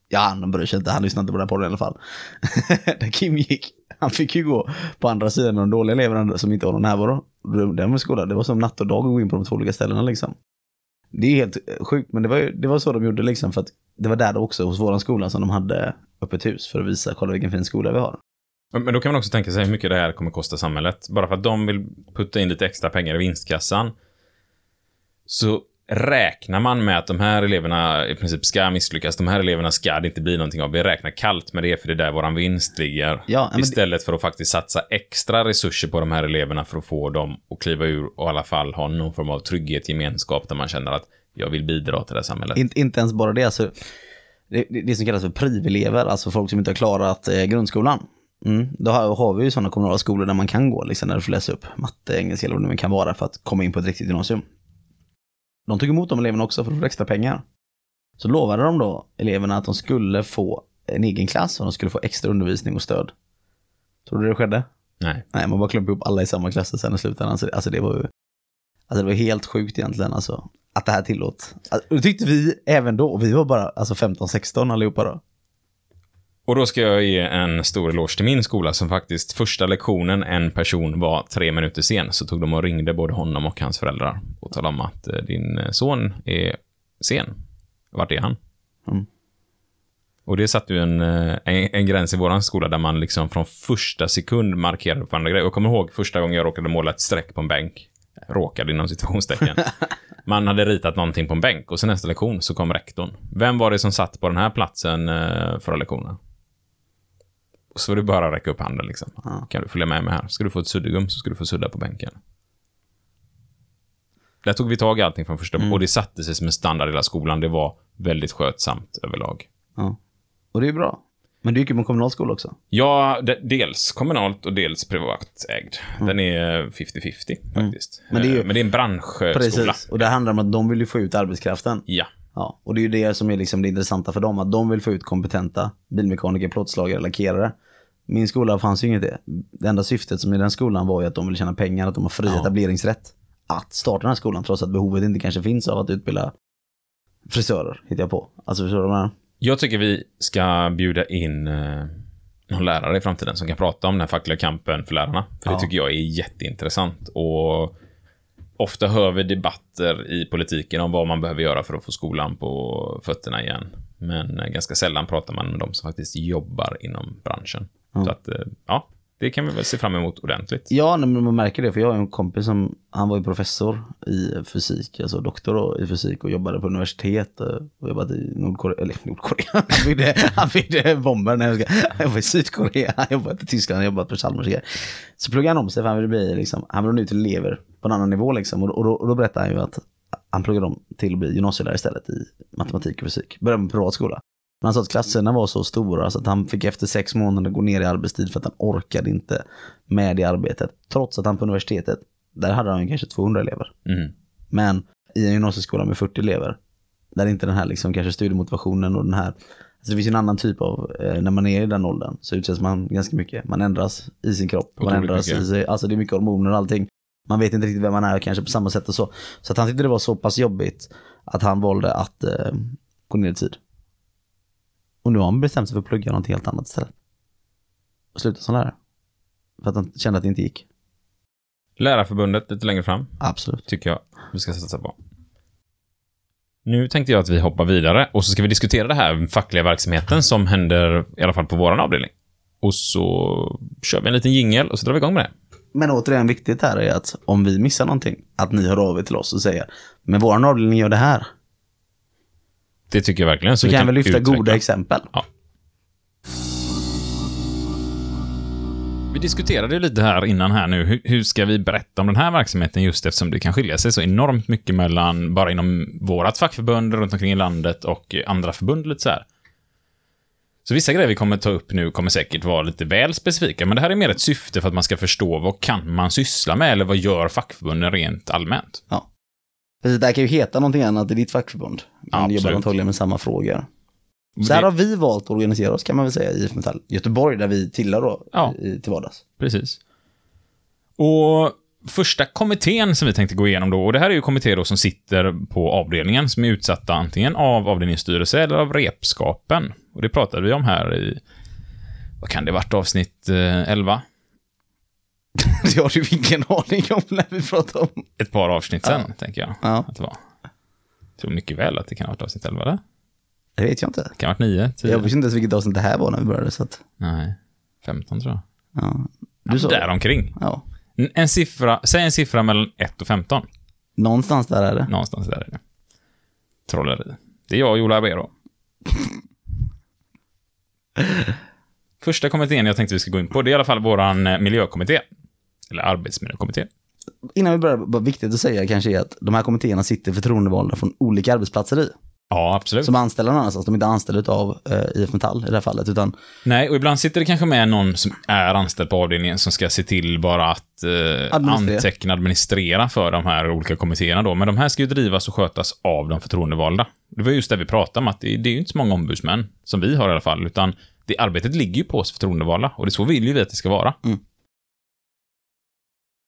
ja, han bryr sig inte, han lyssnar inte på den här podden i alla fall. där Kim gick, han fick ju gå på andra sidan med de dåliga eleverna som inte har någon närvaro. Den var skolan, det var som natt och dag att gå in på de två olika ställena liksom. Det är helt eh, sjukt, men det var, ju, det var så de gjorde liksom för att det var där också hos våran skola som de hade öppet hus för att visa, kolla vilken fin skola vi har. Men men då kan man också tänka sig hur mycket det här kommer kosta samhället. Bara för att de vill putta in lite extra pengar i vinstkassan så räknar man med att de här eleverna i princip ska misslyckas. De här eleverna ska det inte bli någonting av. Vi räknar kallt med det för det är där våran vinst ligger. Ja, men det- Istället för att faktiskt satsa extra resurser på de här eleverna för att få dem att kliva ur och i alla fall ha någon form av trygghet, gemenskap där man känner att jag vill bidra till det här samhället. Inte, inte ens bara det. Alltså, det, det, det som kallas för privelever, alltså folk som inte har klarat eh, grundskolan. Mm. Då har, har vi ju sådana kommunala skolor där man kan gå, liksom, där du får läsa upp matte, engelska eller vad det nu kan vara för att komma in på ett riktigt gymnasium. De tog emot de eleverna också för att få extra pengar. Så lovade de då eleverna att de skulle få en egen klass och de skulle få extra undervisning och stöd. Tror du det skedde? Nej. Nej, man bara klumpade ihop alla i samma klass sen i slutändan. Alltså, alltså det var ju alltså det var helt sjukt egentligen alltså, att det här tillåts. Alltså, det tyckte vi även då. Och vi var bara alltså 15-16 allihopa då. Och då ska jag ge en stor eloge till min skola som faktiskt första lektionen en person var tre minuter sen så tog de och ringde både honom och hans föräldrar och talade om att eh, din eh, son är sen. Vart är han? Mm. Och det satte ju en, eh, en, en gräns i våran skola där man liksom från första sekund markerade på andra grejer. Jag kommer ihåg första gången jag råkade måla ett streck på en bänk. Råkade inom situationstecken. Man hade ritat någonting på en bänk och sen nästa lektion så kom rektorn. Vem var det som satt på den här platsen förra lektionen? Så var det bara att räcka upp handen liksom. Ja. Kan du följa med mig här? Ska du få ett suddgum så ska du få sudda på bänken. Där tog vi tag i allting från första Mm. och det satte sig som en standard i hela skolan. Det var väldigt skötsamt överlag. Ja. Och det är bra. Men du gick ju på kommunal skola också. Ja, de, dels kommunalt och dels privatägd. Den är 50-50 faktiskt. Mm. Men det är ju- Eh, Men det är en branschskola. Precis. Och det handlar om att de vill ju få ut arbetskraften. Ja. Ja. Och det är ju det som är liksom det intressanta för dem. Att de vill få ut kompetenta bilmekaniker, plåtslagare, lackerare. Min skola fanns ju inget det. Det enda syftet som i den skolan var ju att de vill tjäna pengar, att de har fri Ja. etableringsrätt. Att starta den här skolan trots att behovet inte kanske finns av att utbilda frisörer, hittar jag på. Alltså förstår du vad jag menar? Jag tycker vi ska bjuda in eh, någon lärare i framtiden som kan prata om den här fackliga kampen för lärarna. För Ja. det tycker jag är jätteintressant. Och ofta hör vi debatter i politiken om vad man behöver göra för att få skolan på fötterna igen. Men eh, ganska sällan pratar man med de som faktiskt jobbar inom branschen. Ja. Så att, eh, ja, det kan vi väl se fram emot ordentligt. Ja, men man märker det. För jag har en kompis som, han var ju professor i fysik, alltså doktor i fysik och jobbade på universitet eh, och jobbat i Nordkorea, eller Nordkorea, han byggde, han byggde bomber, när jag ska, han jobbade i Sydkorea, han jobbade i Tyskland, han jobbade på Chalmers. Så pluggade han om sig för han ville bli liksom, han ville nu till elever på en annan nivå liksom. Och, och, då, och då berättade han ju att han pluggade om till att bli gymnasielärare istället i matematik och fysik. Började med privat skola. Men han sa att klasserna var så stora så att han fick efter sex månader gå ner i arbetstid för att han orkade inte med det arbetet. Trots att han på universitetet, där hade han ju kanske 200 elever. Mm. Men i en gymnasieskola med 40 elever, där inte den här liksom kanske studiemotivationen och den här, alltså det finns en annan typ av, eh, när man är i den åldern så utsätts man ganska mycket. Man ändras i sin kropp, man ändras mycket. i sig, alltså det är mycket hormoner och allting. Man vet inte riktigt vem man är kanske på samma sätt och så. Så att han tyckte det var så pass jobbigt att han valde att eh, gå ner i tid. Och nu har han bestämt sig för att plugga något helt annat istället. Och sluta som lärare. För att han kände att det inte gick. Lärarförbundet lite längre fram. Absolut. tycker jag vi ska satsa på. Nu tänkte jag att vi hoppar vidare och så ska vi diskutera det här fackliga verksamheten som händer i alla fall på våran avdelning. Och så kör vi en liten jingel och så drar vi igång med det. Men återigen, viktigt här är att om vi missar någonting, att ni hör av er till oss och säger, men vår avdelning gör det här. Det tycker jag verkligen. Så vi kan vi lyfta utveckla. goda exempel. Vi diskuterade lite här innan här nu, hur, hur ska vi berätta om den här verksamheten just eftersom det kan skilja sig så enormt mycket mellan, bara inom vårat fackförbund runt omkring i landet och andra förbund lite så här. Så vissa grejer vi kommer ta upp nu kommer säkert vara lite väl specifika, men det här är mer ett syfte för att man ska förstå vad kan man syssla med eller vad gör fackförbunden rent allmänt. Precis, det här kan ju heta någonting annat i ditt fackförbund. Men Absolut. jobbar antagligen med samma frågor. Så här har vi valt att organisera oss kan man väl säga i IF Metall Göteborg där vi tillhör då Ja. i, till vardags. Precis. Och första kommittén som vi tänkte gå igenom då, och det här är ju kommittéer då som sitter på avdelningen, som är utsatta antingen av avdelningsstyrelse eller av repskapen. Och det pratade vi om här i, vad kan det varit, avsnitt eh, 11? Det har du ingen aning om när vi pratar om. Ett par avsnitt sen, tänker jag Ja, att det var. Tror mycket väl att det kan ha varit avsnitt 11, eller? det vet jag inte. Det kan ha varit 9, 10? Jag visste inte ens vilket avsnitt det här var när vi började. Så att, Nej, 15 tror jag. ja. Du Du sa Där omkring. Ja, En- siffra, säg en siffra mellan 1 och 15. någonstans där är det. Någonstans där är det. Trolleri. Det är jag och Jola Arbero. Första kommittén jag tänkte vi ska gå in på, det är i alla fall våran eh, miljökommitté. Eller arbetsmiljökommitté. Innan vi börjar, bara viktigt att säga kanske är att de här kommittéerna sitter förtroendevalda från olika arbetsplatser i. Ja, absolut. Som anställda någon annanstans. De är inte anställda av eh, IF Metall i det här fallet, utan Nej, och ibland sitter det kanske med någon som är anställd på avdelningen som ska se till bara att eh, Administrera. anteckna, administrera för de här olika kommittéerna då. Men de här ska ju drivas och skötas av de förtroendevalda. Det var just det vi pratade om, att det, det är ju inte så många ombudsmän, som vi har i alla fall, utan det arbetet ligger ju på oss förtroendevalda och det är så vill ju vi att det ska vara. Mm.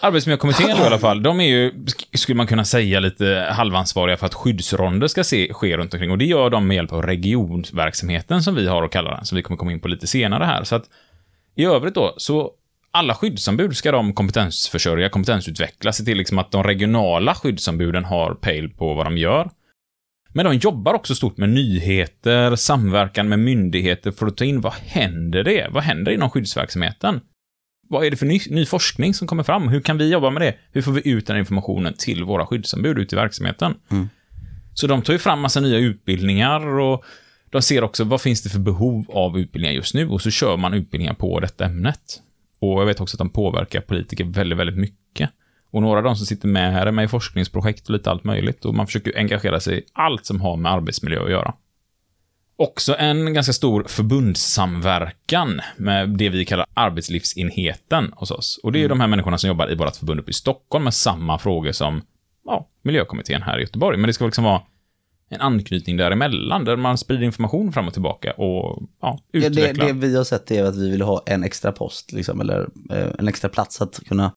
Arbetsmiljökommittén i alla fall, de är ju, sk- skulle man kunna säga, lite halvansvariga för att skyddsronder ska se, ske runt omkring. Och det gör de med hjälp av regionverksamheten som vi har att kalla den, som vi kommer komma in på lite senare här. Så att i övrigt då, så alla skyddsombud ska de kompetensförsörja, kompetensutveckla, se till liksom att de regionala skyddsombuden har pejl på vad de gör. Men de jobbar också stort med nyheter, samverkan med myndigheter för att ta in vad händer det? Vad händer inom skyddsverksamheten? Vad är det för ny, ny forskning som kommer fram? Hur kan vi jobba med det? Hur får vi ut den informationen till våra skyddsombud ute i verksamheten? Mm. Så de tar ju fram massa nya utbildningar och de ser också vad finns det för behov av utbildningar just nu och så kör man utbildningar på detta ämnet. Och jag vet också att de påverkar politiker väldigt, väldigt mycket. Och några av de som sitter med här är med i forskningsprojekt och lite allt möjligt och man försöker engagera sig i allt som har med arbetsmiljö att göra. Också en ganska stor förbundssamverkan med det vi kallar arbetslivsenheten hos oss. Och det är ju de här människorna som jobbar i vårt förbund uppe i Stockholm med samma frågor som ja, miljökommittén här i Göteborg. Men det ska liksom vara en anknytning däremellan, där man sprider information fram och tillbaka och ja, Ja, utvecklar. det, det vi har sett är att vi vill ha en extra post, liksom, eller eh, en extra plats att kunna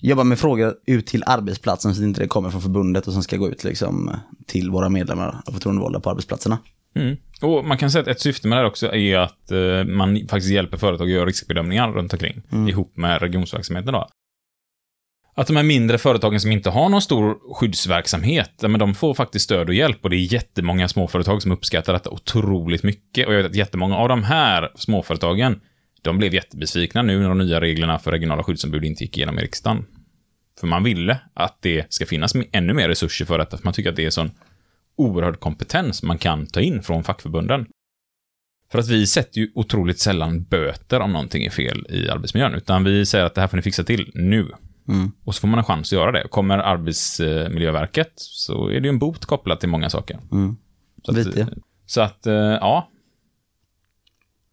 jobba med frågor ut till arbetsplatsen så att inte det kommer från förbundet och som ska gå ut liksom, till våra medlemmar och förtroendevalda på arbetsplatserna. Mm. Och man kan säga att ett syfte med det här också är att eh, man faktiskt hjälper företag att göra riskbedömningar runt omkring, Mm. ihop med regionsverksamheten då. Att de här mindre företagen som inte har någon stor skyddsverksamhet, men de får faktiskt stöd och hjälp och det är jättemånga småföretag som uppskattar detta otroligt mycket. Och jag vet att jättemånga av de här småföretagen, de blev jättebesvikna nu när de nya reglerna för regionala skyddsombud inte gick igenom i riksdagen. För man ville att det ska finnas ännu mer resurser för detta, för man tycker att det är sån oerhörd kompetens man kan ta in från fackförbunden. För att vi sätter ju otroligt sällan böter om någonting är fel i arbetsmiljön, utan vi säger att det här får ni fixa till nu. Mm. Och så får man en chans att göra det. Kommer Arbetsmiljöverket så är det ju en bot kopplat till många saker. Mm. Så att, Lite. så att eh, ja.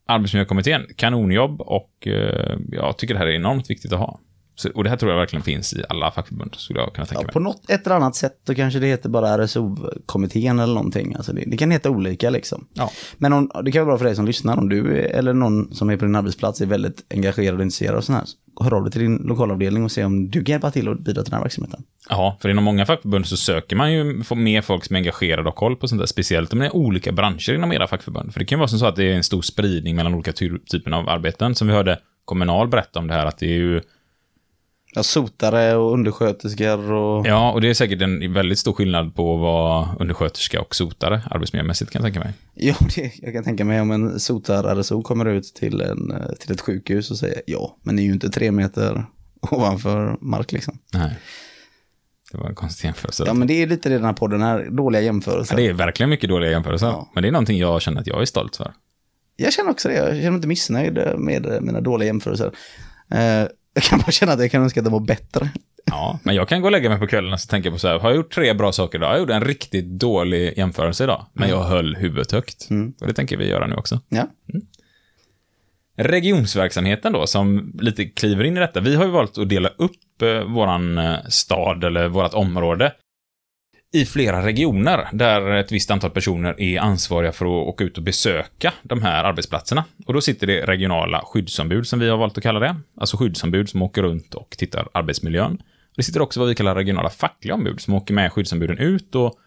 Arbetsmiljökommittén, kanonjobb och eh, jag tycker det här är enormt viktigt att ha. Så, och det här tror jag verkligen finns i alla fackförbund, skulle jag kunna tänka Ja, mig. på något ett eller annat sätt, då kanske det heter bara RSO-kommittén eller någonting. Alltså det, det kan heta olika liksom. Ja. Men om, det kan vara bra för dig som lyssnar, om du eller någon som är på din arbetsplats är väldigt engagerad och intresserad av sånt här. Hör av dig till din lokalavdelning och se om du kan hjälpa till och bidra till den här verksamheten. Ja, för inom många fackförbund så söker man ju mer folk som är engagerade och koll på sånt där, speciellt om det är olika branscher inom era fackförbund. För det kan ju vara som så att det är en stor spridning mellan olika ty- typer av arbeten, som vi hörde Kommunal berätta om det här, att det är ju Ja, sotare och undersköterskor och... Ja, och det är säkert en väldigt stor skillnad på vad undersköterska och sotare arbetsmiljömässigt kan jag tänka mig. Ja, det, jag kan tänka mig om en sotar-RSO kommer ut till, en, till ett sjukhus och säger ja, men ni är ju inte tre meter ovanför mark liksom. Nej. Det var en konstig jämförelse. Ja men det är lite det den här podden är, dåliga jämförelser. Ja, det är verkligen mycket dåliga jämförelser. Ja. Men det är någonting jag känner att jag är stolt för. Jag känner också det, jag känner mig inte missnöjd med mina dåliga jämförelser. Eh, jag kan bara känna att jag kan önska att de var bättre. Ja, men jag kan gå och lägga mig på kvällen och tänka på så här, har jag gjort tre bra saker idag? Jag gjorde en riktigt dålig jämförelse idag, men jag höll huvudet högt. Mm. Och det tänker vi göra nu också. Ja. Regionsverksamheten då, som lite kliver in i detta. Vi har ju valt att dela upp eh, våran eh, stad eller vårat område i flera regioner där ett visst antal personer är ansvariga för att åka ut och besöka de här arbetsplatserna. Och då sitter det regionala skyddsombud som vi har valt att kalla det. Alltså skyddsombud som åker runt och tittar arbetsmiljön. Det sitter också vad vi kallar regionala fackliga ombud som åker med skyddsombuden ut och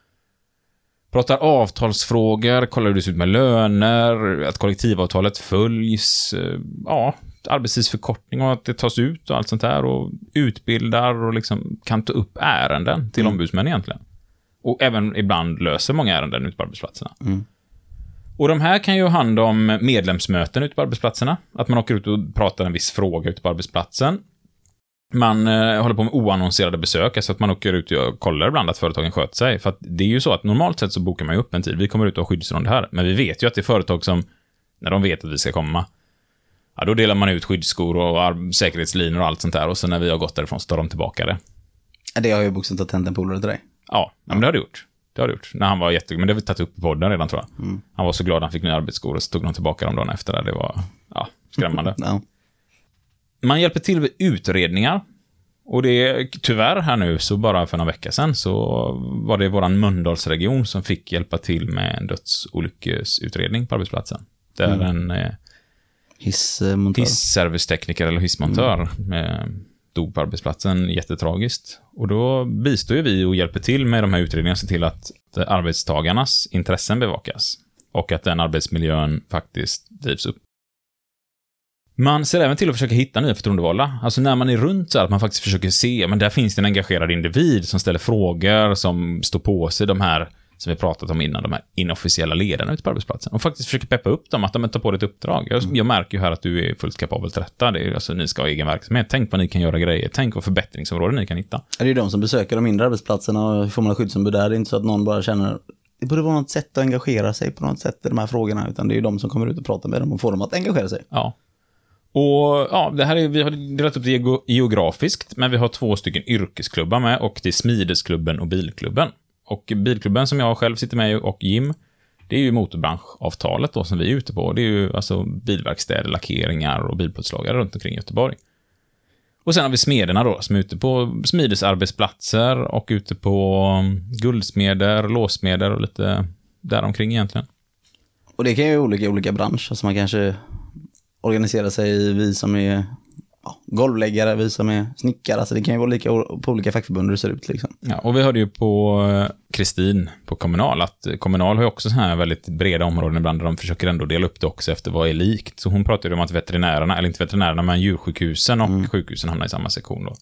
pratar avtalsfrågor, kollar hur det ser ut med löner, att kollektivavtalet följs, eh, ja, arbetstidsförkortning och att det tas ut och allt sånt där och utbildar och liksom kan ta upp ärenden till ombudsmän egentligen. Och även ibland löser många ärenden ute på arbetsplatserna. Mm. Och de här kan ju ha hand om medlemsmöten ute på arbetsplatserna. Att man åker ut och pratar en viss fråga ute på arbetsplatsen. Man eh, håller på med oannonserade besök, alltså att man åker ut och kollar ibland att företagen sköter sig. För att det är ju så att normalt sett så bokar man ju upp en tid. Vi kommer ut och har skyddsrond här. Men vi vet ju att det är företag som, när de vet att vi ska komma, ja, då delar man ut skyddsskor och säkerhetslinor och allt sånt där. Och sen när vi har gått därifrån så tar de tillbaka det. Det har ju bokstavligt talat hänt en polare till dig. Ja, ja. men det har det gjort. Det har det gjort. När han var jätte... Men det har vi tagit upp i podden redan, tror jag. Mm. Han var så glad han fick nya arbetsskor och så tog de tillbaka dem dagen efter. Där. Det var ja, skrämmande. Ja. Man hjälper till med utredningar. Och det är tyvärr här nu, så bara för några vecka sedan, så var det våran Mölndalsregion som fick hjälpa till med en dödsolycksutredning på arbetsplatsen. Där Mm. en eh, Hissmontör. hissservicetekniker eller hissmontör eh, dog på arbetsplatsen jättetragiskt. Och då bistår ju vi och hjälper till med de här utredningarna och ser till att arbetstagarnas intressen bevakas. Och att den arbetsmiljön faktiskt drivs upp. Man ser även till att försöka hitta nya förtroendevalda. Alltså när man är runt så här, att man faktiskt försöker se, men där finns det en engagerad individ som ställer frågor, som står på sig de här, som vi pratat om innan, de här inofficiella ledarna ute på arbetsplatsen. Och faktiskt försöker peppa upp dem, att de tar på dig ett uppdrag. Jag, jag märker ju här att du är fullt kapabel till detta. Det är, alltså, ni ska ha egen verksamhet. Tänk vad ni kan göra grejer. Tänk vad förbättringsområden ni kan hitta. Det är ju de som besöker de mindre arbetsplatserna och får man skyddsombud där. Det är inte så att någon bara känner det borde vara något sätt att engagera sig på något sätt i de här frågorna, utan det är ju de som kommer ut och pratar med dem och får dem att engagera sig. Ja. Och ja, det här är, vi har delat upp det geo- geografiskt, men vi har två stycken yrkesklubbar med och det är Smidesklubben och Bilklubben. Och Bilklubben som jag själv sitter med i och Jim, det är ju motorbranschavtalet då som vi är ute på. Det är ju alltså bilverkstäder, lackeringar och bilplåtslagare runt omkring Göteborg. Och sen har vi smederna då, som är ute på smidesarbetsplatser och ute på um, guldsmeder, låssmeder och lite däromkring egentligen. Och det kan ju vara olika i olika branscher, alltså man kanske organiserar sig i vi som är ja, golvläggare, vi som är snickare, alltså det kan ju vara lika på olika fackförbund hur det ser ut liksom. Ja, och vi hörde ju på eh, Kristin på Kommunal att eh, Kommunal har ju också så här väldigt breda områden ibland där de försöker ändå dela upp det också efter vad är likt. Så hon pratade ju om att veterinärerna, eller inte veterinärerna, men djursjukhusen och sjukhusen hamnar i samma sektion då.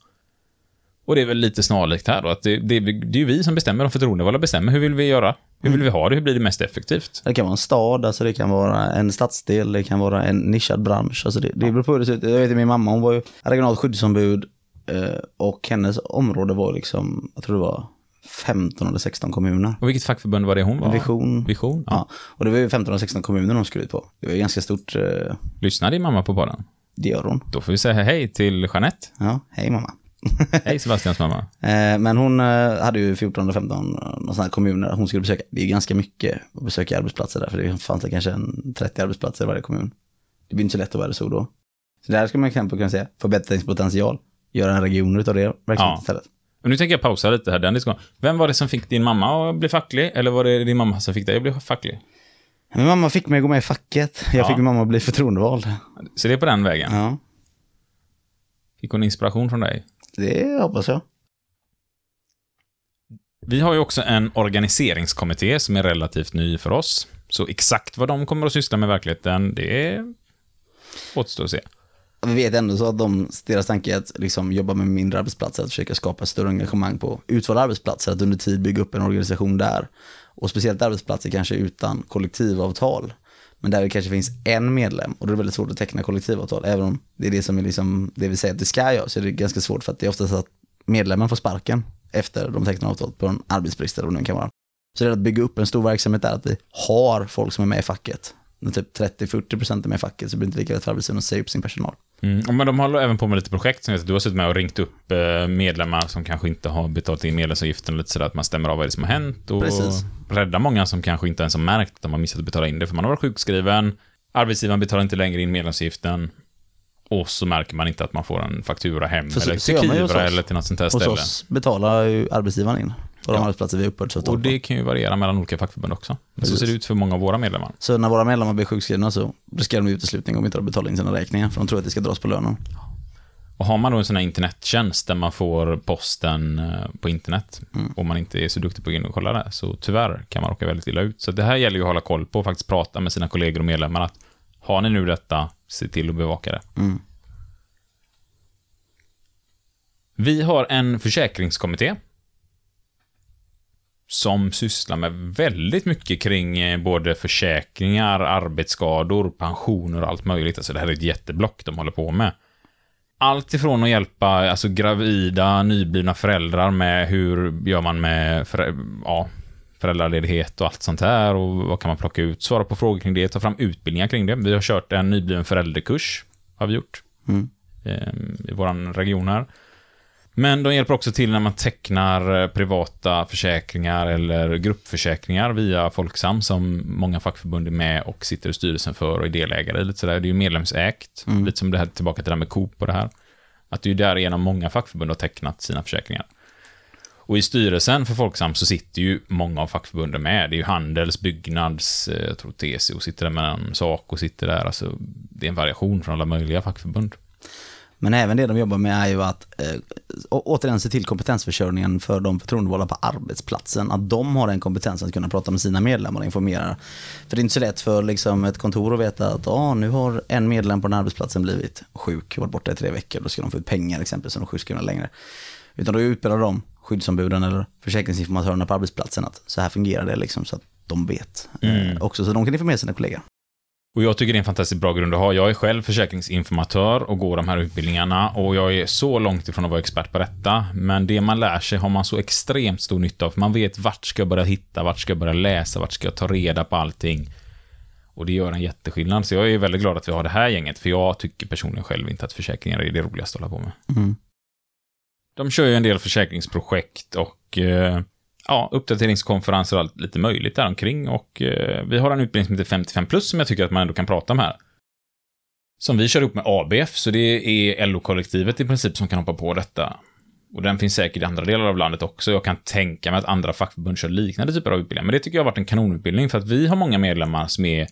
Och det är väl lite snarlikt här då, att det, det, det är ju vi som bestämmer, de förtroendevalda bestämmer hur vill vi göra? Hur vill vi ha det? Hur blir det mest effektivt? Det kan vara en stad, alltså det kan vara en stadsdel, det kan vara en nischad bransch. Alltså det, det beror på hur det ser ut. Jag vet att min mamma, hon var ju regionalt skyddsombud eh, och hennes område var liksom, jag tror det var 15 eller 16 kommuner. Och vilket fackförbund var det hon var? Vision. Vision? Ja. Ja, och det var ju 15 eller 16 kommuner de skulle ut på. Det var ju ganska stort, eh, Lyssnar din mamma på podden? det gör hon. Då får vi säga hej till Jeanette. Ja, hej mamma. Hej Sebastians mamma. Eh, Men hon eh, hade ju 14 eller 15 sådana kommuner hon skulle besöka. Det är ganska mycket att besöka arbetsplatser där, för det fanns det kanske en 30 arbetsplatser i varje kommun. Det blir inte så lätt att vara så då. Så där ska man exempel kunna säga förbättringspotential. Göra en region utav det verksamhet Ja. istället. Och nu tänker jag pausa lite här, den diskussionen. Vem var det som fick din mamma att bli facklig? Eller var det din mamma som fick dig att bli facklig? Min mamma fick mig att gå med i facket. Jag Ja. fick min mamma att bli förtroendevald. Så det är på den vägen. Ja, Fick hon inspiration från dig? det hoppas jag. Vi har ju också en organiseringskommitté som är relativt ny för oss. Så exakt vad de kommer att syssla med i verkligheten, det återstår att se. Vi vet ändå så att de, deras tanke är att liksom jobba med mindre arbetsplatser, att försöka skapa större engagemang på utvalda arbetsplatser, att under tid bygga upp en organisation där. Och speciellt arbetsplatser kanske utan kollektivavtal. Men där det kanske finns en medlem och då är det väldigt svårt att teckna kollektivavtal. Även om det är det som är liksom, det vi säger att det ska göra så är det ganska svårt för att det är oftast att medlemmen får sparken efter de tecknar avtal på en arbetsbrist eller vad det nu kan vara. Så det är att bygga upp en stor verksamhet där att vi har folk som är med i facket. När typ 30-40% är med i facket så blir det inte lika lätt för arbetsgivaren att säga upp sin personal. Mm. Men de håller även på med lite projekt som du har suttit med och ringt upp eh, medlemmar som kanske inte har betalat in medlemsavgiften och lite sådär, att man stämmer av vad det är som har hänt och Precis. räddar många som kanske inte ens har märkt att de har missat att betala in det, för man har varit sjukskriven, arbetsgivaren betalar inte längre in medlemsavgiften, och så märker man inte att man får en faktura hem, så- eller till hos Kivra eller till något sånt här Hos ställe. oss betalar ju arbetsgivaren in på de Ja. arbetsplatser vi har uppbördsavtal Och det kan ju variera mellan olika fackförbund också. Men så ser det ut för många av våra medlemmar. Så när våra medlemmar blir sjukskrivna så riskerar de uteslutning om inte har betalat in sina räkningar, för de tror att det ska dras på lönen. Och har man då en sån här internettjänst där man får posten eh, på internet Mm. och man inte är så duktig på att gå in och kolla det, så tyvärr kan man råka väldigt illa ut. Så det här gäller ju att hålla koll på och faktiskt prata med sina kollegor och medlemmar att har ni nu detta, se till att bevaka det. Mm. Vi har en försäkringskommitté som sysslar med väldigt mycket kring eh, både försäkringar, arbetsskador, pensioner och allt möjligt. Alltså det här är ett jätteblock de håller på med. Allt ifrån att hjälpa alltså gravida, nyblivna föräldrar med hur gör man med förä ja, föräldraledighet och allt sånt här och vad kan man plocka ut, svara på frågor kring det, ta fram utbildningar kring det. Vi har kört en nybliven förälderkurs, har vi gjort, Mm. eh, i vår region här. Men de hjälper också till när man tecknar eh, privata försäkringar eller gruppförsäkringar via Folksam som många fackförbund är med och sitter i styrelsen för och är delägare i. Lite sådär. Det är ju medlemsägt, lite som det här tillbaka till det här med Coop och det här. Att det är ju därigenom många fackförbund har tecknat sina försäkringar. Och i styrelsen för Folksam så sitter ju många av fackförbunden med. Det är ju Handels, Byggnads, eh, jag tror TCO sitter där med en sak och sitter där. Alltså, det är en variation från alla möjliga fackförbund. Men även det de jobbar med är ju att eh, återigen se till kompetensförsörjningen för de förtroendevalda på arbetsplatsen. Att de har den kompetensen att kunna prata med sina medlemmar och informera. För det är inte så lätt för liksom, ett kontor att veta att ah, nu har en medlem på den här arbetsplatsen blivit sjuk, varit borta i tre veckor, då ska de få ut pengar exempelvis som de är sjukskrivna längre. Utan då utbildar de skyddsombuden eller försäkringsinformatörerna på arbetsplatsen att så här fungerar det liksom så att de vet. Mm. Eh, också så de kan informera sina kollegor. Och jag tycker det är en fantastiskt bra grund att ha. Jag är själv försäkringsinformatör och går de här utbildningarna och jag är så långt ifrån att vara expert på detta. Men det man lär sig har man så extremt stor nytta av. Man vet vart ska jag börja hitta, vart ska jag börja läsa, vart ska jag ta reda på allting. Och det gör en jätteskillnad. Så jag är väldigt glad att vi har det här gänget, för jag tycker personligen själv inte att försäkringar är det roligaste att hålla på med. Mm. De kör ju en del försäkringsprojekt och eh, ja, uppdateringskonferenser och allt lite möjligt däromkring. Och eh, vi har en utbildning som heter 55 plus som jag tycker att man ändå kan prata om här. Som vi kör ihop med ABF, så det är LO-kollektivet i princip som kan hoppa på detta. Och den finns säkert i andra delar av landet också. Jag kan tänka mig att andra fackförbund kör liknande typer av utbildningar. Men det tycker jag har varit en kanonutbildning för att vi har många medlemmar som är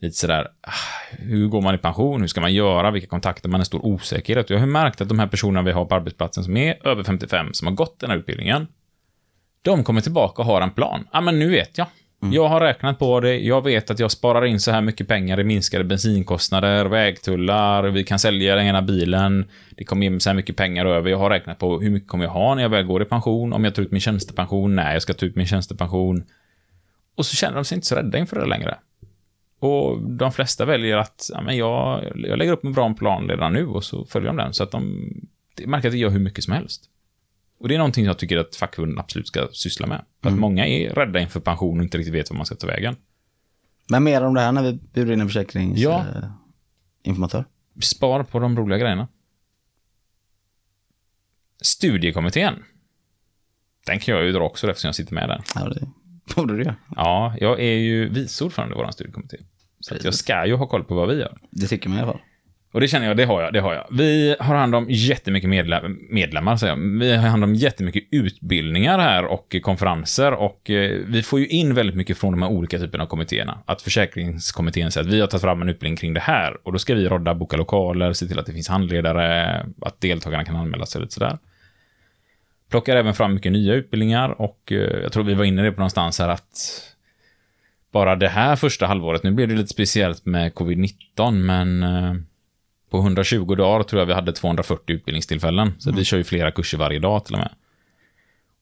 lite sådär, ah, hur går man i pension, hur ska man göra, vilka kontakter, man är stor osäkerhet. Jag har märkt att de här personerna vi har på arbetsplatsen som är över 55, som har gått den här utbildningen, de kommer tillbaka och har en plan. Ja, men nu vet jag. Jag har räknat på det, jag vet att jag sparar in så här mycket pengar i minskade bensinkostnader, vägtullar, vi kan sälja den ena bilen, det kommer mig så här mycket pengar över, jag har räknat på hur mycket kommer jag ha när jag väl går i pension, om jag tar ut min tjänstepension, när jag ska ta ut min tjänstepension. Och så känner de sig inte så rädda inför det längre. Och de flesta väljer att ja, men jag, jag lägger upp en bra plan redan nu och så följer de den. Så att de märker att det gör hur mycket som helst. Och det är någonting jag tycker att fackförbunden absolut ska syssla med. För att många är rädda inför pension och inte riktigt vet vad man ska ta vägen. Men mer om det här när vi bjuder in en försäkringsinformatör. Ja. Eh. Spar på de roliga grejerna. Studiekommittén. Den kan jag ju dra också eftersom jag sitter med där. Ja, det borde du göra. Ja, jag är ju vice ordförande i vår studiekommitté. Så jag ska ju ha koll på vad vi gör. Det tycker man i alla fall. Och det känner jag, det har jag, det har jag. Vi har hand om jättemycket medlem, medlemmar, säger jag. Vi har hand om jättemycket utbildningar här och konferenser och eh, vi får ju in väldigt mycket från de här olika typerna av kommittéerna. Att försäkringskommittén säger att vi har tagit fram en utbildning kring det här och då ska vi rodda, boka lokaler, se till att det finns handledare, att deltagarna kan anmäla sig och lite sådär. Plockar även fram mycket nya utbildningar och eh, jag tror vi var inne det på någonstans här att bara det här första halvåret, nu blev det lite speciellt med covid-19, men eh, på 120 dagar tror jag vi hade 240 utbildningstillfällen. Så vi kör ju flera kurser varje dag till och med.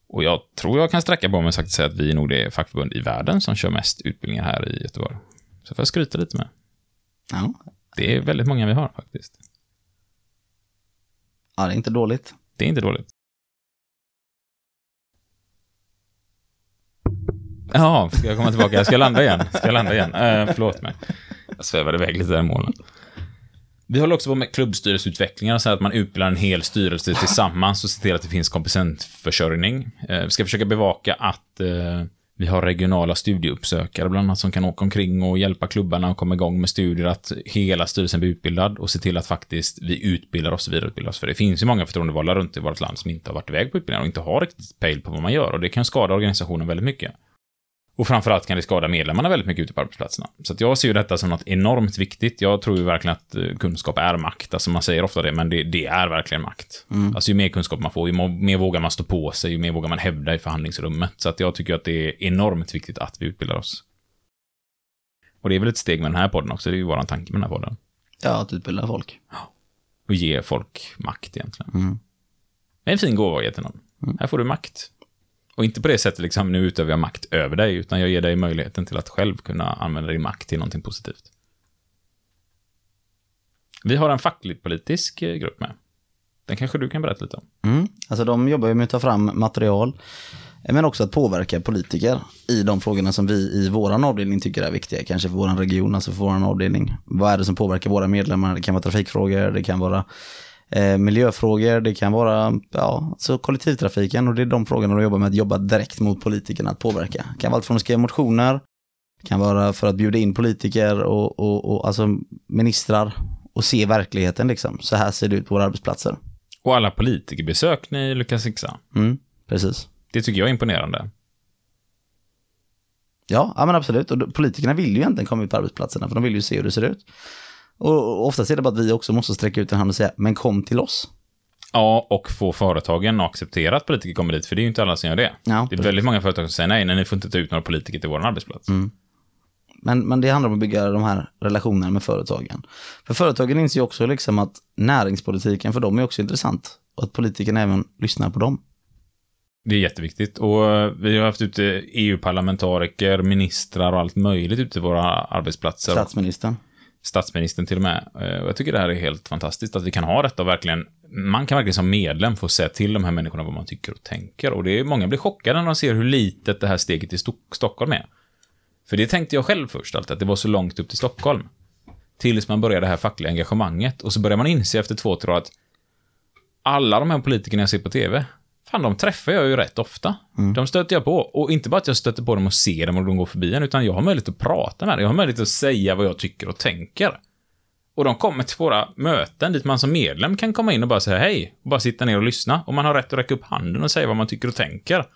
Och jag tror jag kan sträcka på mig sagt säga att vi är nog det fackförbund i världen som kör mest utbildningar här i Göteborg. Så får jag skryta lite med. Ja. Det är väldigt många vi har faktiskt. ja, det är inte dåligt. Det är inte dåligt. Ja, ska jag komma tillbaka? Jag ska landa igen. Ska jag landa igen? Eh, förlåt mig. Jag svävade iväg lite där i molnen. Vi håller också på med klubbstyrelseutvecklingar, så att man utbildar en hel styrelse tillsammans och ser till att det finns kompetensförsörjning. Eh, vi ska försöka bevaka att eh, vi har regionala studieuppsökare bland annat som kan åka omkring och hjälpa klubbarna att komma igång med studier, att hela styrelsen blir utbildad och se till att faktiskt vi utbildar oss och vidareutbildar oss. För det finns ju många förtroendevalda runt i vårt land som inte har varit iväg på utbildningar och inte har riktigt pejl på vad man gör och det kan skada organisationen väldigt mycket. Och framförallt kan det skada medlemmarna väldigt mycket ute på arbetsplatserna. Så jag ser ju detta som något enormt viktigt. Jag tror ju verkligen att eh, kunskap är makt. Alltså man säger ofta det, men det, det är verkligen makt. Alltså ju mer kunskap man får, ju mer vågar man stå på sig, ju mer vågar man hävda i förhandlingsrummet. Så att jag tycker att det är enormt viktigt att vi utbildar oss. Och det är väl ett steg med den här podden också, det är ju våran tanke med den här podden. Ja, att utbilda folk. Och ge folk makt egentligen. Mm. En fin gåva att ge till någon. Här får du makt. Och inte på det sättet liksom, nu utövar jag makt över dig, utan jag ger dig möjligheten till att själv kunna använda din makt till någonting positivt. Vi har en fackligt politisk eh, grupp med. Den kanske du kan berätta lite om. Mm. Alltså de jobbar ju med att ta fram material, eh, men också att påverka politiker i de frågorna som vi i vår avdelning tycker är viktiga, kanske för vår region, alltså för vår avdelning. Vad är det som påverkar våra medlemmar? Det kan vara trafikfrågor, det kan vara eh, miljöfrågor, det kan vara ja, alltså kollektivtrafiken och det är de frågorna de jobbar med att jobba direkt mot politikerna att påverka. Det kan vara allt från att skriva motioner, det kan vara för att bjuda in politiker och, och, och alltså ministrar och se verkligheten liksom. Så här ser det ut på våra arbetsplatser. Och alla politikerbesök ni lyckas fixa. Mm, precis. Det tycker jag är imponerande. Ja, ja men absolut. Och politikerna vill ju egentligen komma ut på arbetsplatserna för de vill ju se hur det ser ut. Och, oftast är det bara att vi också måste sträcka ut en hand och säga, men kom till oss. Ja, och få företagen att acceptera att politiker kommer dit, för det är ju inte alla som gör det. Ja, det är väldigt många företag som säger nej, nej, ni får inte ta ut några politiker till vår arbetsplats. Mm. Men, men det handlar om att bygga de här relationerna med företagen. För företagen inser ju också liksom att näringspolitiken för dem är också intressant. Och att politikerna även lyssnar på dem. Det är jätteviktigt. Och eh, vi har haft ute EU-parlamentariker, ministrar och allt möjligt ute i våra arbetsplatser. Statsministern. Statsministern till och med. Och jag tycker det här är helt fantastiskt att vi kan ha detta och verkligen, man kan verkligen som medlem få säga till de här människorna vad man tycker och tänker. Och det är, många blir chockade när de ser hur litet det här steget i Stockholm är. För det tänkte jag själv först, alltid, att det var så långt upp till Stockholm. Tills man började det här fackliga engagemanget. Och så börjar man inse efter två, tre år att alla de här politikerna jag ser på tv, fan de träffar jag ju rätt ofta. De stöter jag på. Och inte bara att jag stöter på dem och ser dem och de går förbi en, utan jag har möjlighet att prata med dem. Jag har möjlighet att säga vad jag tycker och tänker. Och de kommer till våra möten dit man som medlem kan komma in och bara säga hej. Och bara sitta ner och lyssna. Och man har rätt att räcka upp handen och säga vad man tycker och tänker.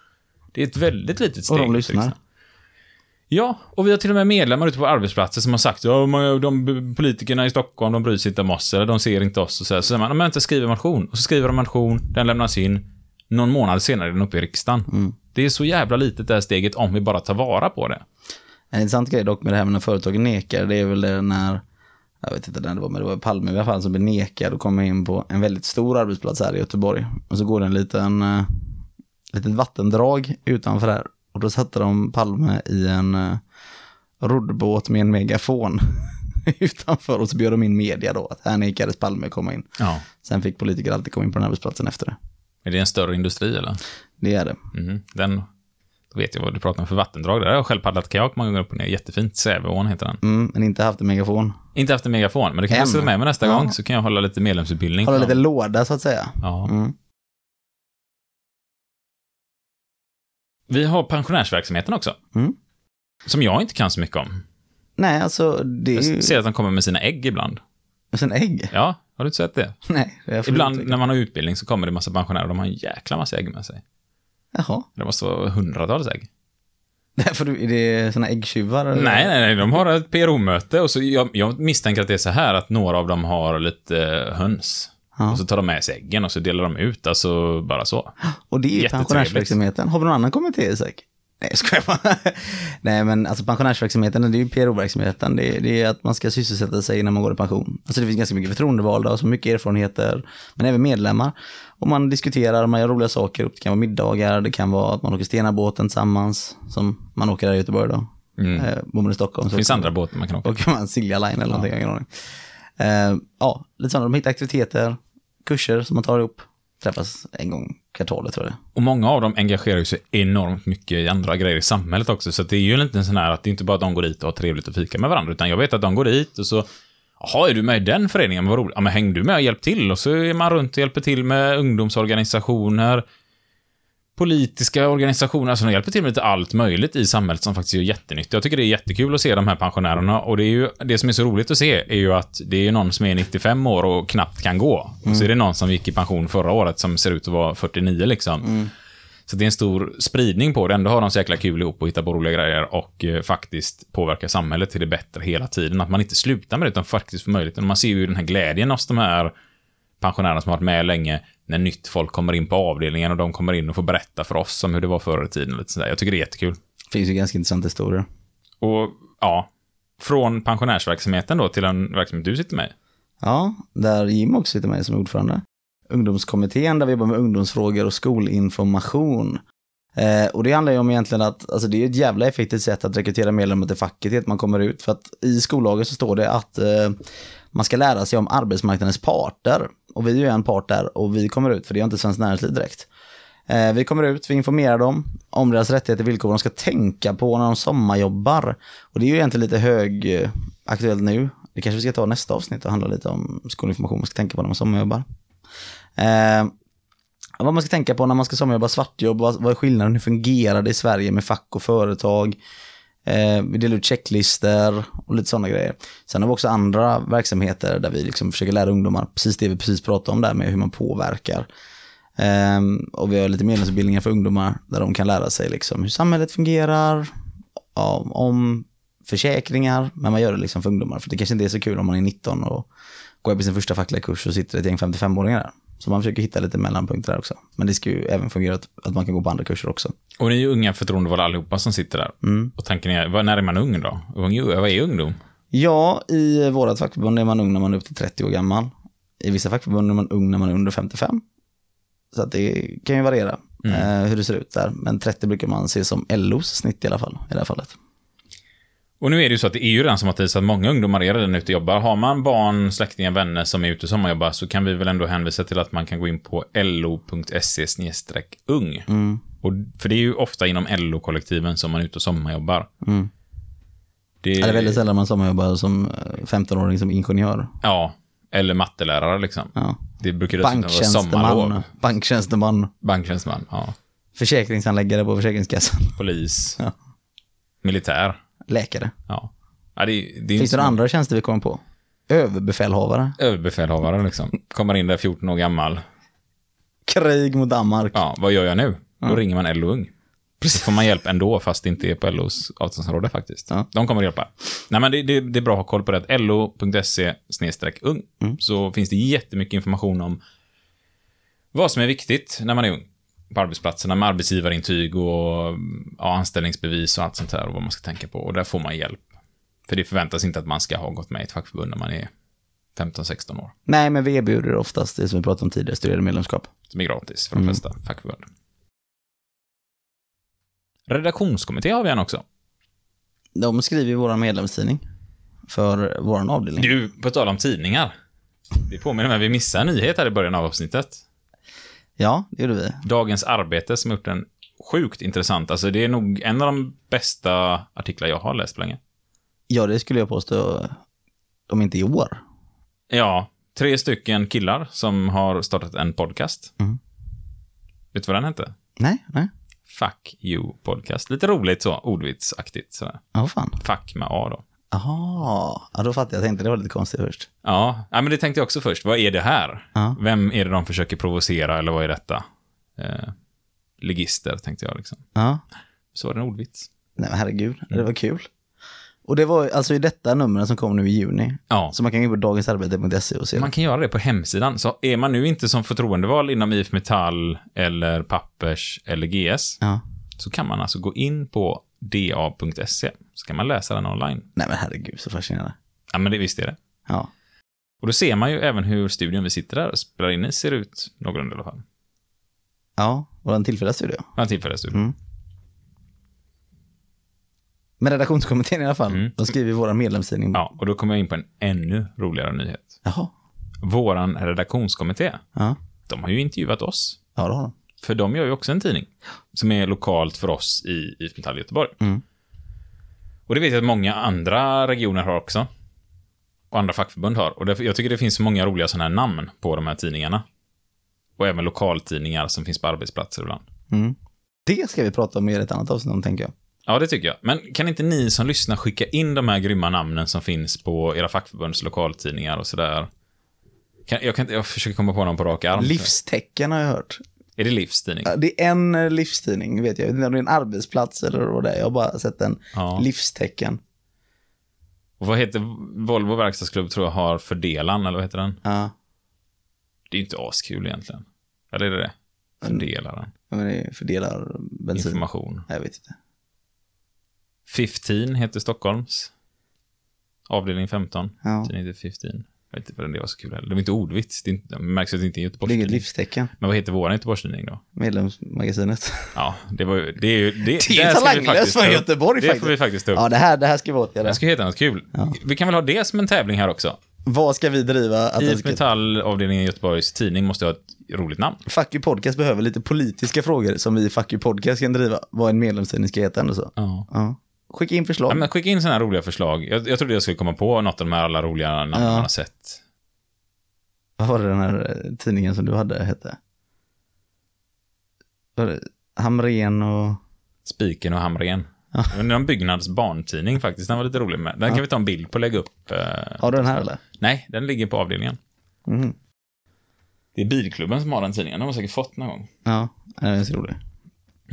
Det är ett väldigt litet steg. Och de lyssnar. riksdagen. Ja, och vi har till och med medlemmar ute på arbetsplatser som har sagt ja, de politikerna i Stockholm, de bryr sig inte om oss, eller de ser inte oss. Och så, här. så säger man, men inte skriver motion. Och så skriver de motion, den lämnas in. Någon månad senare är den uppe i riksdagen. Det är så jävla litet det här steget om vi bara tar vara på det. En intressant grej dock med det här med när företagen nekar, det är väl det när, jag vet inte när det var, men det var Palme i alla fall som blev nekad och kom in på en väldigt stor arbetsplats här i Göteborg. Och så går det en liten, eh, litet vattendrag utanför här. Och då satte de Palme i en eh, roddbåt med en megafon utanför och så bjöd de in media då, att här nekades Palme komma in. Ja. Sen fick politiker alltid komma in på den arbetsplatsen efter det. Är det en större industri eller? Det är det. Mhm. Den, då vet jag vad du pratar om för vattendrag. Där har jag själv paddlat kajak många gånger upp och ner. Jättefint. Säveån heter den. Mm, men inte haft en megafon. Inte haft en megafon, men det kan jag Än. ta med mig nästa Ja. gång, så kan jag hålla lite medlemsutbildning. Hålla lite låda så att säga. Ja. Mm. Vi har pensionärsverksamheten också. Mm. Som jag inte kan så mycket om. Nej, alltså det är ju... Jag ser att de kommer med sina ägg ibland. Och sen ägg? Ja, har du inte sett det? Nej. Får Ibland när man har utbildning så kommer det massa pensionärer och de har en jäkla massa ägg med sig. Jaha. Det måste vara hundratals ägg. Därför du- är det såna äggtjuvar? eller? Nej, nej, nej, de har ett PRO-möte och så jag, jag misstänker att det är så här att några av dem har lite höns. Ja. Och så tar de med sig äggen och så delar de ut, alltså bara så. Och det är ju pensionärsverksamheten. Har vi någon annan kommentar Isak? Nej, jag skojar bara. Nej, men alltså pensionärsverksamheten, det är ju PRO-verksamheten. Det, är- det är att man ska sysselsätta sig när man går i pension. Alltså det finns ganska mycket förtroendevalda och så mycket erfarenheter, men även medlemmar. Och man diskuterar, man gör roliga saker. Det kan vara middagar, det kan vara att man åker Stenabåten tillsammans, som man åker här i Göteborg då. Mm. Eh, bor man i Stockholm Det finns andra båtar man kan åka. åker man Silja Line eller någonting. jag har ingen aning. Eh, ja, lite sådana. De hittar aktiviteter, kurser som man tar ihop. Träffas en gång kvartalet tror jag Och många av dem engagerar sig enormt mycket i andra grejer i samhället också. Så det är ju inte en sån här att det är inte bara att de går dit och har trevligt och fika med varandra, utan jag vet att de går dit och så Jaha, är du med i den föreningen? Vad roligt. Ja, men häng du med och hjälp till. Och så är man runt och hjälper till med ungdomsorganisationer, politiska organisationer, alltså de hjälper till med lite allt möjligt i samhället som faktiskt gör jättenytta. Jag tycker det är jättekul att se de här pensionärerna och det är ju, det som är så roligt att se är ju att det är någon som är 95 år och knappt kan gå. Och så är det någon som gick i pension förra året som ser ut att vara 49 liksom. Så det är en stor spridning på det. Ändå har de så jäkla kul ihop och hittar på roliga grejer och eh, faktiskt påverkar samhället till det bättre hela tiden. Att man inte slutar med det utan faktiskt får möjligheten. Man ser ju den här glädjen hos de här pensionärerna som har varit med länge när nytt folk kommer in på avdelningen och de kommer in och får berätta för oss om hur det var förr i tiden. Lite sådär. Jag tycker det är jättekul. finns ju ganska intressanta historier. Och ja, från pensionärsverksamheten då till en verksamhet du sitter med. Ja, där Jim också sitter med som ordförande. Ungdomskommittén där vi jobbar med ungdomsfrågor och skolinformation. Eh, och det handlar ju om egentligen att, alltså det är ett jävla effektivt sätt att rekrytera medlemmar till facket, att man kommer ut. För att i skollagen så står det att eh, man ska lära sig om arbetsmarknadens parter. Och vi är ju en part där och vi kommer ut, för det är inte Svenskt Näringsliv direkt. Eh, vi kommer ut, vi informerar dem om deras rättigheter och villkor, vad de ska tänka på när de sommarjobbar. Och det är ju egentligen lite hög eh, aktuellt nu. Det kanske vi ska ta nästa avsnitt och handla lite om skolinformation man ska tänka på när man sommarjobbar. Eh, vad man ska tänka på när man ska sommarjobba svartjobb, vad, vad är skillnaden, hur fungerar det i Sverige med fack och företag? Eh, vi delar ut checklister och lite sådana grejer. Sen har vi också andra verksamheter där vi liksom försöker lära ungdomar precis det vi precis pratade om där med hur man påverkar. Eh, och vi har lite medlemsutbildningar för ungdomar där de kan lära sig liksom hur samhället fungerar, ja, om försäkringar, men man gör det liksom för ungdomar. För det kanske inte är så kul om man är 19 och går på sin första fackliga kurs och sitter ett gäng 55-åringar där. Så man försöker hitta lite mellanpunkter där också. Men det ska ju även fungera att, att man kan gå på andra kurser också. Och ni är ju unga förtroendevalda allihopa som sitter där. Mm. Och tanken är, när är man ung då? Är vad är ungdom? Ja, i vårat fackförbund är man ung när man är upp till 30 år gammal. I vissa fackförbund är man ung när man är under 55. Så att det kan ju variera eh, hur det ser ut där. Men 30 brukar man se som LOs snitt i alla fall, i det här fallet. Och nu är det ju så att det är ju redan som att det är så att många ungdomar är redan ute och jobbar. Har man barn, släktingar, vänner som är ute och sommarjobbar så kan vi väl ändå hänvisa till att man kan gå in på lo.se ung. Mm. Och, för det är ju ofta inom LO-kollektiven som man är ute och sommarjobbar. Mm. Det, Ja, Det är väldigt sällan man sommarjobbar som eh, 15-åring som ingenjör. Ja, eller mattelärare liksom. Ja. Det brukar dessutom vara sommarlov. Banktjänsteman, Banktjänsteman, ja. försäkringsanläggare på Försäkringskassan, Polis. Ja. Militär. Läkare. Ja. ja det, det Finns det några andra tjänster vi kommer på? Överbefälhavare. Överbefälhavare liksom. Kommer in där 14 år gammal. Krig mot Danmark. Ja, vad gör jag nu? Då ringer man LO Ung. Så får man hjälp ändå, fast det inte är på LOs avtalsområde faktiskt. Ja. De kommer att hjälpa. Nej, men det, det, det är bra att ha koll på det. lo.se ung. Mm. Så finns det jättemycket information om vad som är viktigt när man är ung på arbetsplatserna med arbetsgivarintyg och ja, anställningsbevis och allt sånt här och vad man ska tänka på. Och där får man hjälp. För det förväntas inte att man ska ha gått med i ett fackförbund när man är 15-16 år. Nej, men vi erbjuder oftast det som vi pratade om tidigare, studerande medlemskap. Som är gratis för de Mm. flesta fackförbund. Redaktionskommitté har vi en också. De skriver ju vår medlemstidning för vår avdelning. Du, på tal om tidningar. Det påminner mig, vi missade en nyhet här i början av avsnittet. Ja, det gjorde vi. Dagens Arbete som gjort en sjukt intressant, alltså det är nog en av de bästa artiklar jag har läst på länge. Ja, det skulle jag påstå, om inte i år. Ja, tre stycken killar som har startat en podcast. Mm. Vet du vad den hette? Nej, nej. Fuck you podcast. Lite roligt så, ordvitsaktigt sådär. Ja, fan. Fuck med A då. Jaha, ja, då fattade jag. Jag tänkte det var lite konstigt först. Ja, ja, men det tänkte jag också först. Vad är det här? Ja. Vem är det de försöker provocera, eller vad är detta? Eh, ligister, tänkte jag liksom. Ja, Så var det en ordvits. nej men herregud, det var kul. Och det var alltså i detta numret som kom nu i juni. Ja, Så man kan gå in på dagensarbete.se och se. man kan göra det på hemsidan. Så är man nu inte som förtroendeval inom IF Metall, eller Pappers, eller GS, Ja. så kan man alltså gå in på da.se, så kan man läsa den online. Nej men herregud, så fascinerande. Ja, men det visst är det. Ja. Och då ser man ju även hur studion vi sitter där och spelar in i ser ut, någorlunda i alla fall. Ja, var det en tillfällig studio? Det var en tillfällig studio. Mm. Men redaktionskommittén i alla fall, Mm. de skriver i våra medlemstidning. Ja, och då kommer jag in på en ännu roligare nyhet. Jaha. Våran redaktionskommitté, Ja. de har ju intervjuat oss. ja, det har de. För de gör ju också en tidning som är lokalt för oss i IF Metall Göteborg. Mm. Och det vet jag att många andra regioner har också. Och andra fackförbund har. Och jag tycker det finns så många roliga sådana här namn på de här tidningarna. Och även lokaltidningar som finns på arbetsplatser ibland. Mm. Det ska vi prata om i ett annat avsnitt om, tänker jag. Ja, det tycker jag. Men kan inte ni som lyssnar skicka in de här grymma namnen som finns på era fackförbunds lokaltidningar och sådär? Kan, jag, kan, jag försöker komma på dem på rak arm. Livstecken har jag hört. Är det livstidning? Ja, Det är en eh, livstidning, vet jag. Jag vet inte om det är en arbetsplats eller vad det är. Jag har bara sett en Ja. livstecken. Och vad heter Volvo Verkstadsklubb tror jag har Fördelan, eller vad heter den? Ja, Det är ju inte askul egentligen. Eller är det det? Fördelaren. men det fördelar bensin. Information. Jag vet inte. 15 heter Stockholms. Avdelning 15. Ja. Tidningen heter 15. Jag vet inte vad det var så kul heller. Det var inte ordvits. Det, är inte, det märks att det inte är en Det ligger ett Göteborgstidning. livstecken. Men vad heter vår Göteborgstidning då? Medlemsmagasinet. Ja, det var ju... Det är ju... Det, Det är vi talanglöst från. Göteborg Det faktiskt. får vi faktiskt ta upp. Ja, det här, det här ska vi åtgärda. Det ska heta något kul. Ja. Vi kan väl ha det som en tävling här också. Vad ska vi driva? Att IF. Metall, avdelningen Göteborgs tidning, måste ha ett roligt namn. Fuck you podcast behöver lite politiska frågor som vi i Fuck you podcast kan driva. Vad en medlemstidning ska heta eller så. Ja. Ja. Skicka in förslag. Ja, men skicka in sådana här roliga förslag. Jag, jag trodde jag skulle komma på något av de här alla roliga namnen Ja. man har sett. Vad var det den här eh, tidningen som du hade hette? Var det Hamren och... Spiken och Hamren. Ja. Det var någon Byggnads barntidning faktiskt. Den var lite rolig med. Den kan vi ta en bild på och lägga upp. eh. Har du den här eller? Nej, den ligger på avdelningen. Mhm. Det är Bilklubben som har den tidningen. Den har säkert fått någon gång. Ja, den är så rolig.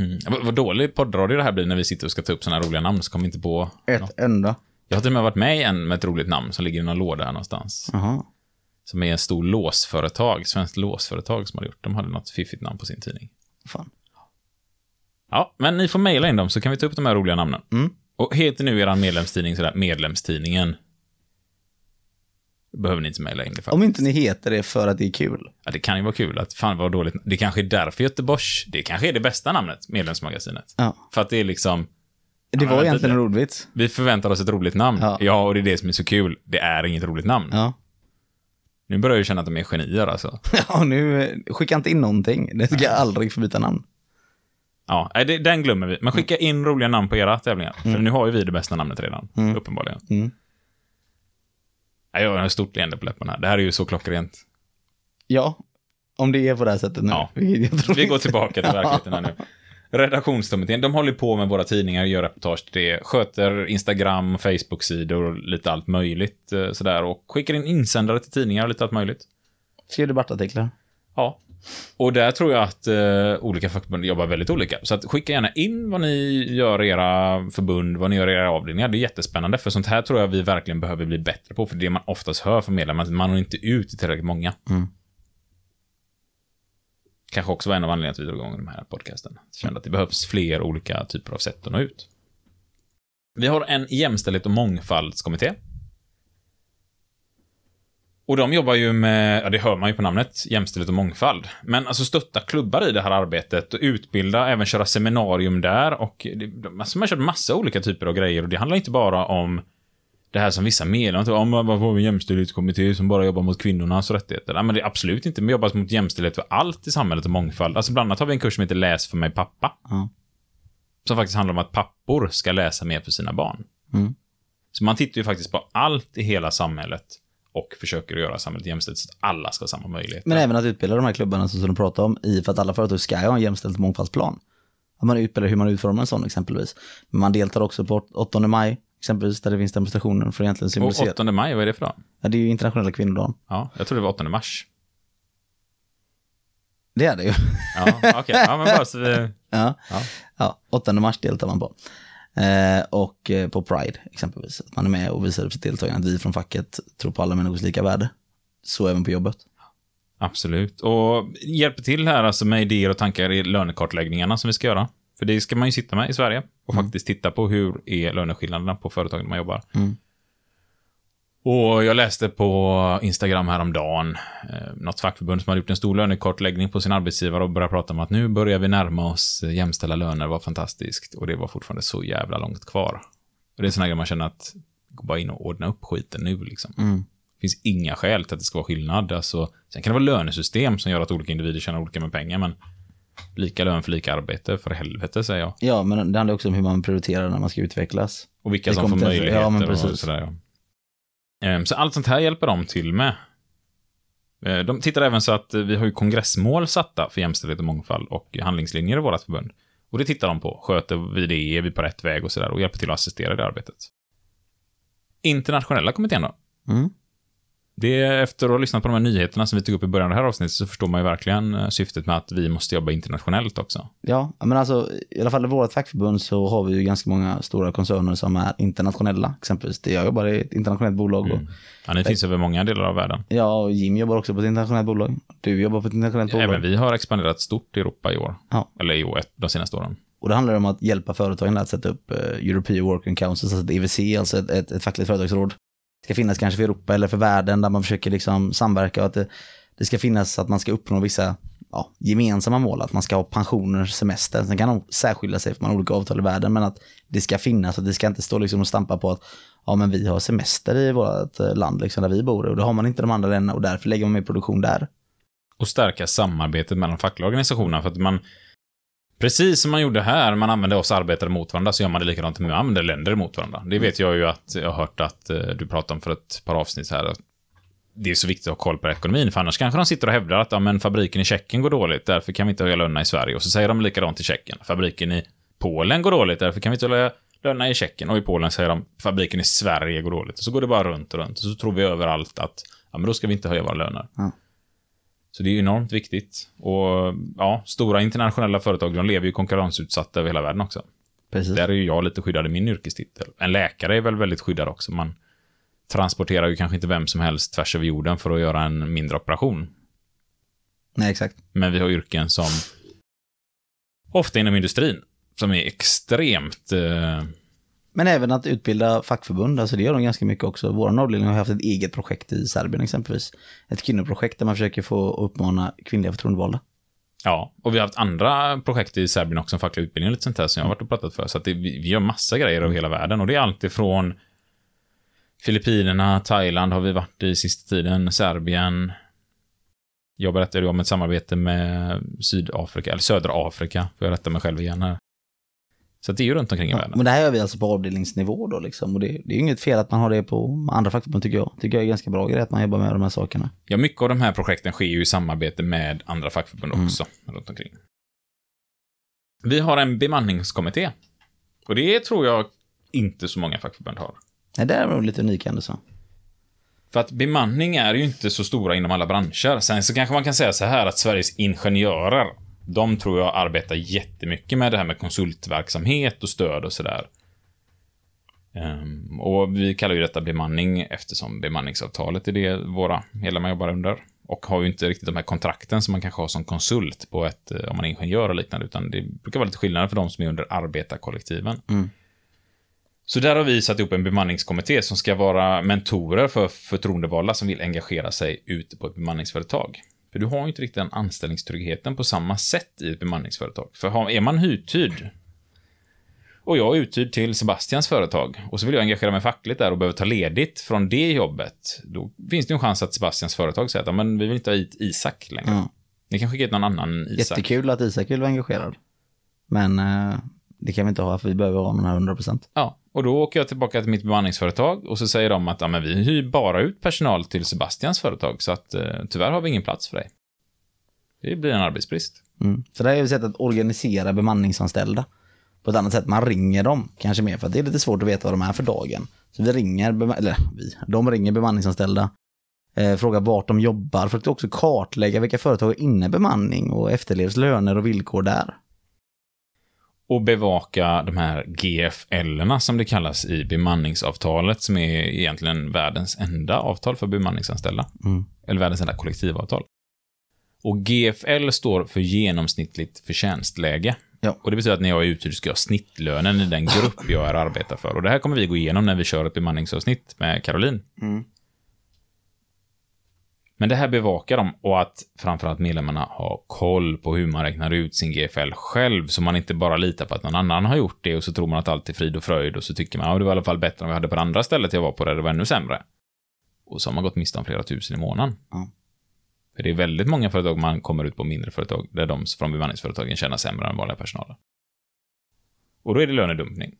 Mm. Vad, vad dålig poddradio det här blir när vi sitter och ska ta upp sådana här roliga namn så kommer inte på. Ett enda. Jag har till och med varit med i en med ett roligt namn som ligger i någon låda här någonstans. Jaha. Som är en stor låsföretag, svenskt låsföretag som hade gjort. De hade något fiffigt namn på sin tidning. Fan. Ja, men ni får mejla in dem så kan vi ta upp de här roliga namnen. Mm. Och heter nu er medlemstidning sådär, medlemstidningen. Behöver ni inte mejla in det faktiskt. Om inte ni heter det för att det är kul. Ja, det kan ju vara kul att fan vad dåligt. Det kanske är därför Göteborgs, det kanske är det bästa namnet, medlemsmagasinet. Ja. För att det är liksom, Det var egentligen en ordvits. vi förväntar oss ett roligt namn. Ja. Ja. och det är det som är så kul. Det är inget roligt namn. Ja. Nu börjar jag känna att de är genier alltså. Ja, nu eh, skicka inte in någonting. Det ska aldrig få byta namn. Ja, det, den glömmer vi. Men skicka in roliga namn på era tävlingar. För nu har ju vi det bästa namnet redan, Mm. uppenbarligen. Mm. Jag har ett stort leende på läpparna. Det här är ju så klockrent. Ja, om det är på det här sättet nu. Ja. Vilket jag tror Vi går inte. tillbaka till verkligheten här nu. Redaktionskommittén, de håller på med våra tidningar, gör reportage till det, sköter Instagram, Facebook-sidor och lite allt möjligt eh, sådär. Och skickar in insändare till tidningar och lite allt möjligt. Skrev debattartiklar. Ja. Och där tror jag att eh, olika fackförbund jobbar väldigt olika. Så att skicka gärna in vad ni gör i era förbund, vad ni gör i era avdelningar. Det är jättespännande, för sånt här tror jag vi verkligen behöver bli bättre på. För det man oftast hör från medlemmar, man når inte ut till tillräckligt många. Mm. Kanske också var en av anledningarna till att vi drog igång den här podcasten. Kände att det behövs fler olika typer av sätt att nå ut. Vi har en jämställdhet och mångfaldskommitté. Och de jobbar ju med, ja det hör man ju på namnet, jämställdhet och mångfald. Men alltså stötta klubbar i det här arbetet och utbilda, även köra seminarium där och det, alltså man kört massa olika typer av grejer och det handlar inte bara om det här som vissa medlemmar om vad får vi en jämställdhetskommitté som bara jobbar mot kvinnornas rättigheter? Nej, men det är absolut inte. Vi jobbar mot jämställdhet för allt i samhället och mångfald. Alltså bland annat har vi en kurs som heter Läs för mig pappa. Ja. Som faktiskt handlar om att pappor ska läsa mer för sina barn. Mm. Så man tittar ju faktiskt på allt i hela samhället och försöker göra samhället jämställt så att alla ska ha samma möjligheter. Men även att utbilda de här klubbarna som de pratar om i, för att alla företag ska ha en jämställd mångfaldsplan. Att man utbildar hur man utformar en sån exempelvis. Men man deltar också på 8 maj, exempelvis, där det finns demonstrationer för att egentligen och symbolisera. 8 maj, vad är det för dag? Ja, det är ju internationella kvinnodagen. Ja, jag tror det var 8 mars. Det är det ju. Ja, okej. Ja, men bara så vi... ja. Ja. ja, 8 mars deltar man på. Eh, och eh, på Pride exempelvis. Att man är med och visar upp sitt deltagande. Att vi från facket tror på alla människors lika värde. Så även på jobbet. Absolut. Och hjälper till här alltså med idéer och tankar i lönekartläggningarna som vi ska göra. För det ska man ju sitta med i Sverige och faktiskt titta på hur är löneskillnaderna på företagen man jobbar. Mm. Och jag läste på Instagram häromdagen eh, något fackförbund som hade gjort en stor lönekartläggning på sin arbetsgivare och började prata om att nu börjar vi närma oss jämställda löner, vad fantastiskt. Och det var fortfarande så jävla långt kvar. Och det är en här grej man känner att, gå bara in och ordna upp skiten nu liksom. Mm. Det finns inga skäl till att det ska vara skillnad. Alltså, sen kan det vara lönesystem som gör att olika individer tjänar olika med pengar, men lika lön för lika arbete, för helvete säger jag. Ja, men det handlar också om hur man prioriterar när man ska utvecklas. Och vilka Det som får möjligheter ja, men och precis. sådär. Ja. Ehm, så allt sånt här hjälper de till med. Ehm, de tittar även så att vi har ju kongressmål satta för jämställdhet och mångfald och handlingslinjer i vårt förbund. Och det tittar de på. Sköter vi det? Är vi på rätt väg och sådär? Och hjälper till att assistera i det arbetet. Internationella kommittén då? Mm. Det är efter att ha lyssnat på de här nyheterna som vi tog upp i början av det här avsnittet så förstår man ju verkligen eh, syftet med att vi måste jobba internationellt också. Ja, men alltså i alla fall i vårt fackförbund så har vi ju ganska många stora koncerner som är internationella. Exempelvis jag jobbar i ett internationellt bolag Mm. Ja, det finns över många delar av världen. ja, och Jim jobbar också på ett internationellt bolag. Du jobbar på ett internationellt bolag. Även vi har expanderat stort i Europa i år. Ja. Eller i år, de senaste åren. Och det handlar om att hjälpa företagen att sätta upp eh, European Working Council, alltså ett EWC, alltså ett, ett, ett fackligt företagsråd. Ska finnas kanske för Europa eller för världen där man försöker liksom samverka och att det, det ska finnas att man ska uppnå vissa ja, gemensamma mål, att man ska ha pensioner, semester. Sen kan de särskilja sig för man har olika avtal i världen, men att det ska finnas och det ska inte stå liksom och stampa på att ja, men vi har semester i vårt eh, land liksom, där vi bor och det har man inte de andra länderna och därför lägger man mer produktion där. och stärka samarbetet mellan fackliga organisationerna. För att man, precis som man gjorde här, man använde oss arbetare mot varandra, så gör man det likadant med man använder länder mot varandra. Det vet jag ju att jag har hört att eh, du pratade om för ett par avsnitt här. Att det är så viktigt att ha koll på ekonomin, för annars kanske de sitter och hävdar att ja, men fabriken i Tjeckien går dåligt, därför kan vi inte höja lönerna i Sverige. Och så säger de likadant i Tjeckien. Fabriken i Polen går dåligt, därför kan vi inte höja lönerna i Tjeckien. Och i Polen säger de fabriken i Sverige går dåligt. Och så går det bara runt och runt. Och så tror vi överallt att ja, men då ska vi inte höja våra löner. Ja. Så det är enormt viktigt. Och ja, stora internationella företag, de lever ju konkurrensutsatta över hela världen också. Precis. Där är ju jag lite skyddad i min yrkestitel. En läkare är väl väldigt skyddad också. Man transporterar ju kanske inte vem som helst tvärs över jorden för att göra en mindre operation. Nej, exakt. Men vi har yrken som ofta inom industrin som är extremt eh, men även att utbilda fackförbund, alltså det gör de ganska mycket också. Vår avdelning har haft ett eget projekt i Serbien exempelvis. Ett kvinnoprojekt där man försöker få uppmana kvinnliga förtroendevalda. Ja, och vi har haft andra projekt i Serbien också, facklig utbildning och lite sånt här som jag har varit och pratat för. Så att det, vi, vi gör massa grejer över hela världen och det är allt ifrån Filippinerna, Thailand har vi varit i sista tiden, Serbien. Jag berättade ju om ett samarbete med Sydafrika, eller södra Afrika, får jag rätta mig själv igen här. Så det är ju runt omkring i världen. men det här gör vi alltså på avdelningsnivå då liksom. Och det, det är ju inget fel att man har det på andra fackförbund tycker jag. Tycker jag är ganska bra grej att man jobbar med de här sakerna. Ja, mycket av de här projekten sker ju i samarbete med andra fackförbund Mm. också, runt omkring. Vi har en bemanningskommitté. Och det tror jag inte så många fackförbund har. Nej, det är nog lite unika ändå så. För att bemanning är ju inte så stora inom alla branscher. Sen så kanske man kan säga så här att Sveriges ingenjörer, de tror jag arbetar jättemycket med det här med konsultverksamhet och stöd och sådär. Ehm, och vi kallar ju detta bemanning eftersom bemanningsavtalet är det våra medlemmar jobbar under. Och har ju inte riktigt de här kontrakten som man kanske har som konsult på ett, eh, om man är ingenjör och liknande, utan det brukar vara lite skillnad för de som är under arbetarkollektiven. Mm. Så där har vi satt ihop en bemanningskommitté som ska vara mentorer för förtroendevalda som vill engagera sig ute på ett bemanningsföretag. För du har ju inte riktigt den anställningstryggheten på samma sätt i ett bemanningsföretag. För har, är man uthyrd och jag är uthyrd till Sebastians företag och så vill jag engagera mig fackligt där och behöver ta ledigt från det jobbet, då finns det en chans att Sebastians företag säger att "Ja, men vi vill inte ha hit Isak längre. Ja. Ni kan skicka hit någon annan Isak. Jättekul att Isak vill vara engagerad. Men eh, det kan vi inte ha för vi behöver ha den här 100%. Ja, och då åker jag tillbaka till mitt bemanningsföretag och så säger de att ja, men vi hyr bara ut personal till Sebastians företag, så att eh, tyvärr har vi ingen plats för dig. Det blir en arbetsbrist. Mm. Så det här är ju ett sätt att organisera bemanningsanställda på ett annat sätt. Man ringer dem kanske mer för att det är lite svårt att veta vad de är för dagen. Så vi ringer, eller vi, de ringer bemanningsanställda, eh, frågar vart de jobbar för att också kartlägga vilka företag är inne i bemanning och efterlevs löner och villkor där. Och bevaka de här GFL-erna som det kallas i bemanningsavtalet, som är egentligen världens enda avtal för bemanningsanställda. Mm. Eller världens enda kollektivavtal. Och GFL står för genomsnittligt förtjänstläge. Ja. Och det betyder att när jag är uthyrd ska jag ha snittlönen i den grupp jag är arbetar för. Och det här kommer vi gå igenom när vi kör ett bemanningsavsnitt med Caroline. Mm. Men det här bevakar de och att framförallt medlemmarna har koll på hur man räknar ut sin GFL själv, så man inte bara litar på att någon annan har gjort det och så tror man att allt är frid och fröjd och så tycker man att det var i alla fall bättre än vi hade på det andra stället jag var på där det var ännu sämre. Och så har man gått miste om flera tusen i månaden. Ja. För det är väldigt många företag man kommer ut på mindre företag där de från bemanningsföretagen tjänar sämre än vanliga personalen. Och då är det lönedumpning.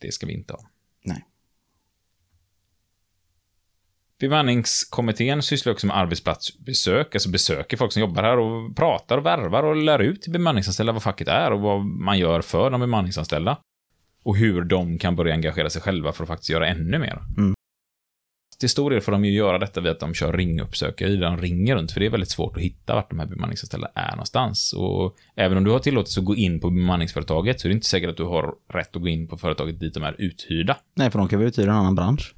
Det ska vi inte ha. Nej. Bemanningskommittén sysslar också med arbetsplatsbesök, alltså besöker folk som jobbar här och pratar och värvar och lär ut till bemanningsanställda vad facket är och vad man gör för de bemanningsanställda. Och hur de kan börja engagera sig själva för att faktiskt göra ännu mer. Mm. Till stor del får de ju göra detta via att de kör ringuppsökare, de ringer runt, för det är väldigt svårt att hitta vart de här bemanningsanställda är någonstans. Och även om du har tillåtelse att gå in på bemanningsföretaget så är det inte säkert att du har rätt att gå in på företaget dit de är uthyrda. Nej, för de kan vara ute i en annan bransch.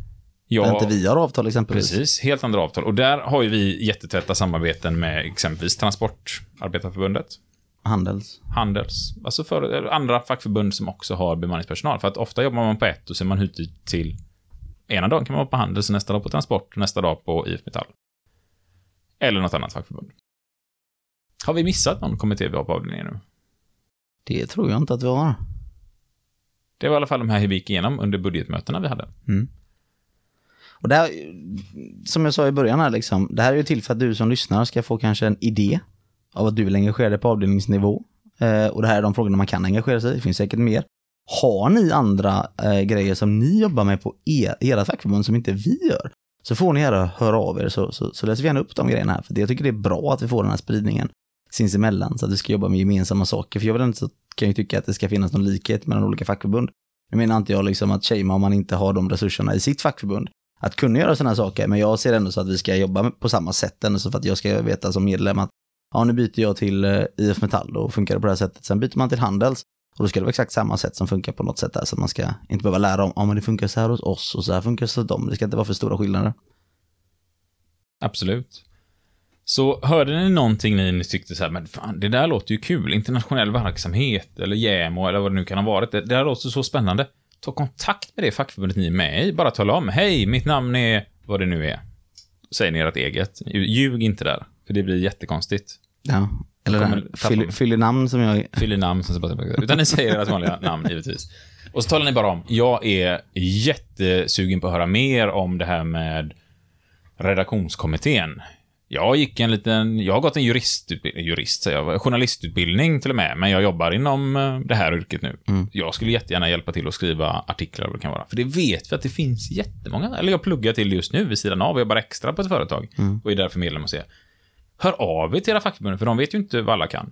Där Ja, inte vi har avtal exempelvis. Precis, helt andra avtal. Och där har ju vi jättetäta samarbeten med exempelvis Transportarbetarförbundet, Handels. Handels, alltså för, andra fackförbund som också har bemanningspersonal. För att ofta jobbar man på ett och så är man ute till ena dagen kan man vara på Handels, nästa dag på Transport, nästa dag på IF Metall. Eller något annat fackförbund. Har vi missat någon kommitté vi har på avdelningen nu? Det tror jag inte att vi har. Det var i alla fall de här vi gick igenom under budgetmötena vi hade. Och det här, som jag sa i början här liksom, det här är ju till för att du som lyssnar ska få kanske en idé av att du vill engagera dig på avdelningsnivå. Eh, och det här är de frågorna man kan engagera sig i, det finns säkert mer. Har ni andra eh, grejer som ni jobbar med på er, era fackförbund som inte vi gör, så får ni gärna höra av er så, så, så läser vi gärna upp de grejerna här. För det, jag tycker det är bra att vi får den här spridningen sinsemellan så att vi ska jobba med gemensamma saker. För jag vill inte så kan ju tycka att det ska finnas någon likhet mellan olika fackförbund. Nu menar inte jag liksom att shamea om man inte har de resurserna i sitt fackförbund att kunna göra sådana här saker, men jag ser ändå så att vi ska jobba på samma sätt ändå så för att jag ska veta som medlem att ja, nu byter jag till eh, IF Metall och funkar det på det här sättet. Sen byter man till Handels och då ska det vara exakt samma sätt som funkar på något sätt där så att man ska inte behöva lära om, ja men det funkar så här hos oss och så här funkar det hos dem. Det ska inte vara för stora skillnader. Absolut. Så hörde ni någonting ni, ni tyckte så här, men fan, det där låter ju kul. Internationell verksamhet, eller JämO, eller vad det nu kan ha varit. Det, det där låter så spännande. Ta kontakt med det fackförbundet ni är med i. Bara tala om, hej, mitt namn är vad det nu är. Säger ni ert eget. Ljug inte där, för det blir jättekonstigt. Ja. Eller här, fyll, i namn som jag... Fyll i namn, så bara, utan ni säger ert vanliga namn, givetvis. Och så talar ni bara om, jag är jättesugen på att höra mer om det här med redaktionskommittén. Jag gick en liten, jag har gått en juristutbildning, jurist säger jag, journalistutbildning till och med, men jag jobbar inom eh, det här yrket nu. Jag skulle jättegärna hjälpa till att skriva artiklar det kan vara. För det vet vi att det finns jättemånga, eller jag pluggar till just nu vid sidan av och jobbar extra på ett företag och är därför medlem hos er. Hör av er till era fackförbund, för de vet ju inte vad alla kan.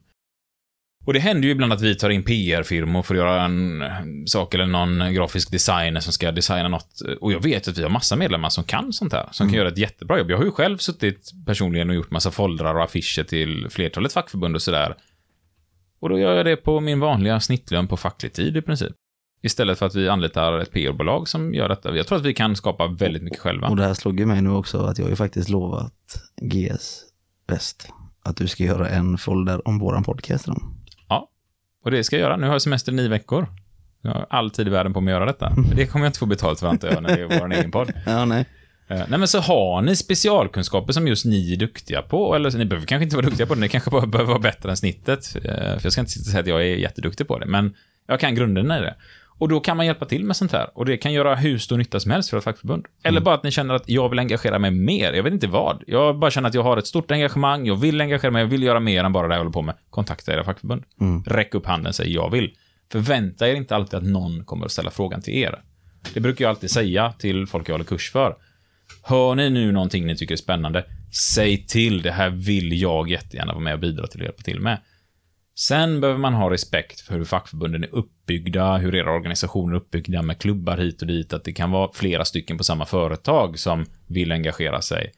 Och det händer ju ibland att vi tar in PR-firmor för att göra en eh, sak eller någon grafisk designer som ska designa något. Och jag vet att vi har massa medlemmar som kan sånt här, som kan göra ett jättebra jobb. Jag har ju själv suttit personligen och gjort massa foldrar och affischer till flertalet fackförbund och sådär. Och då gör jag det på min vanliga snittlön på facklig tid i princip. Istället för att vi anlitar ett PR-bolag som gör detta. Jag tror att vi kan skapa väldigt mycket själva. Och det här slog ju mig nu också att jag har ju faktiskt lovat GS Väst att du ska göra en folder om våran podcast. Då. Och det ska jag göra. Nu har jag semester i nio veckor. Jag har all tid i världen på mig att göra detta. För det kommer jag inte få betalt för antar jag, när det är vår egen podd. Ja, nej. Eh, Nej men så har ni specialkunskaper som just ni är duktiga på, eller ni behöver kanske inte vara duktiga på det, ni kanske bara behöver vara bättre än snittet. Eh, För jag ska inte säga att jag är jätteduktig på det, men jag kan grunderna i det. Och då kan man hjälpa till med sånt här. Och det kan göra hur stor nytta som helst för ett fackförbund. Eller bara att ni känner att jag vill engagera mig mer. Jag vet inte vad. Jag bara känner att jag har ett stort engagemang, jag vill engagera mig, jag vill göra mer än bara det jag håller på med. Kontakta era fackförbund. Räck upp handen och säg jag vill. Förvänta er inte alltid att någon kommer att ställa frågan till er. Det brukar jag alltid säga till folk jag håller kurs för. Hör ni nu någonting ni tycker är spännande, säg till. Det här vill jag jättegärna vara med och bidra till och hjälpa till med. Sen behöver man ha respekt för hur fackförbunden är uppbyggda, hur era organisationer är uppbyggda med klubbar hit och dit, att det kan vara flera stycken på samma företag som vill engagera sig.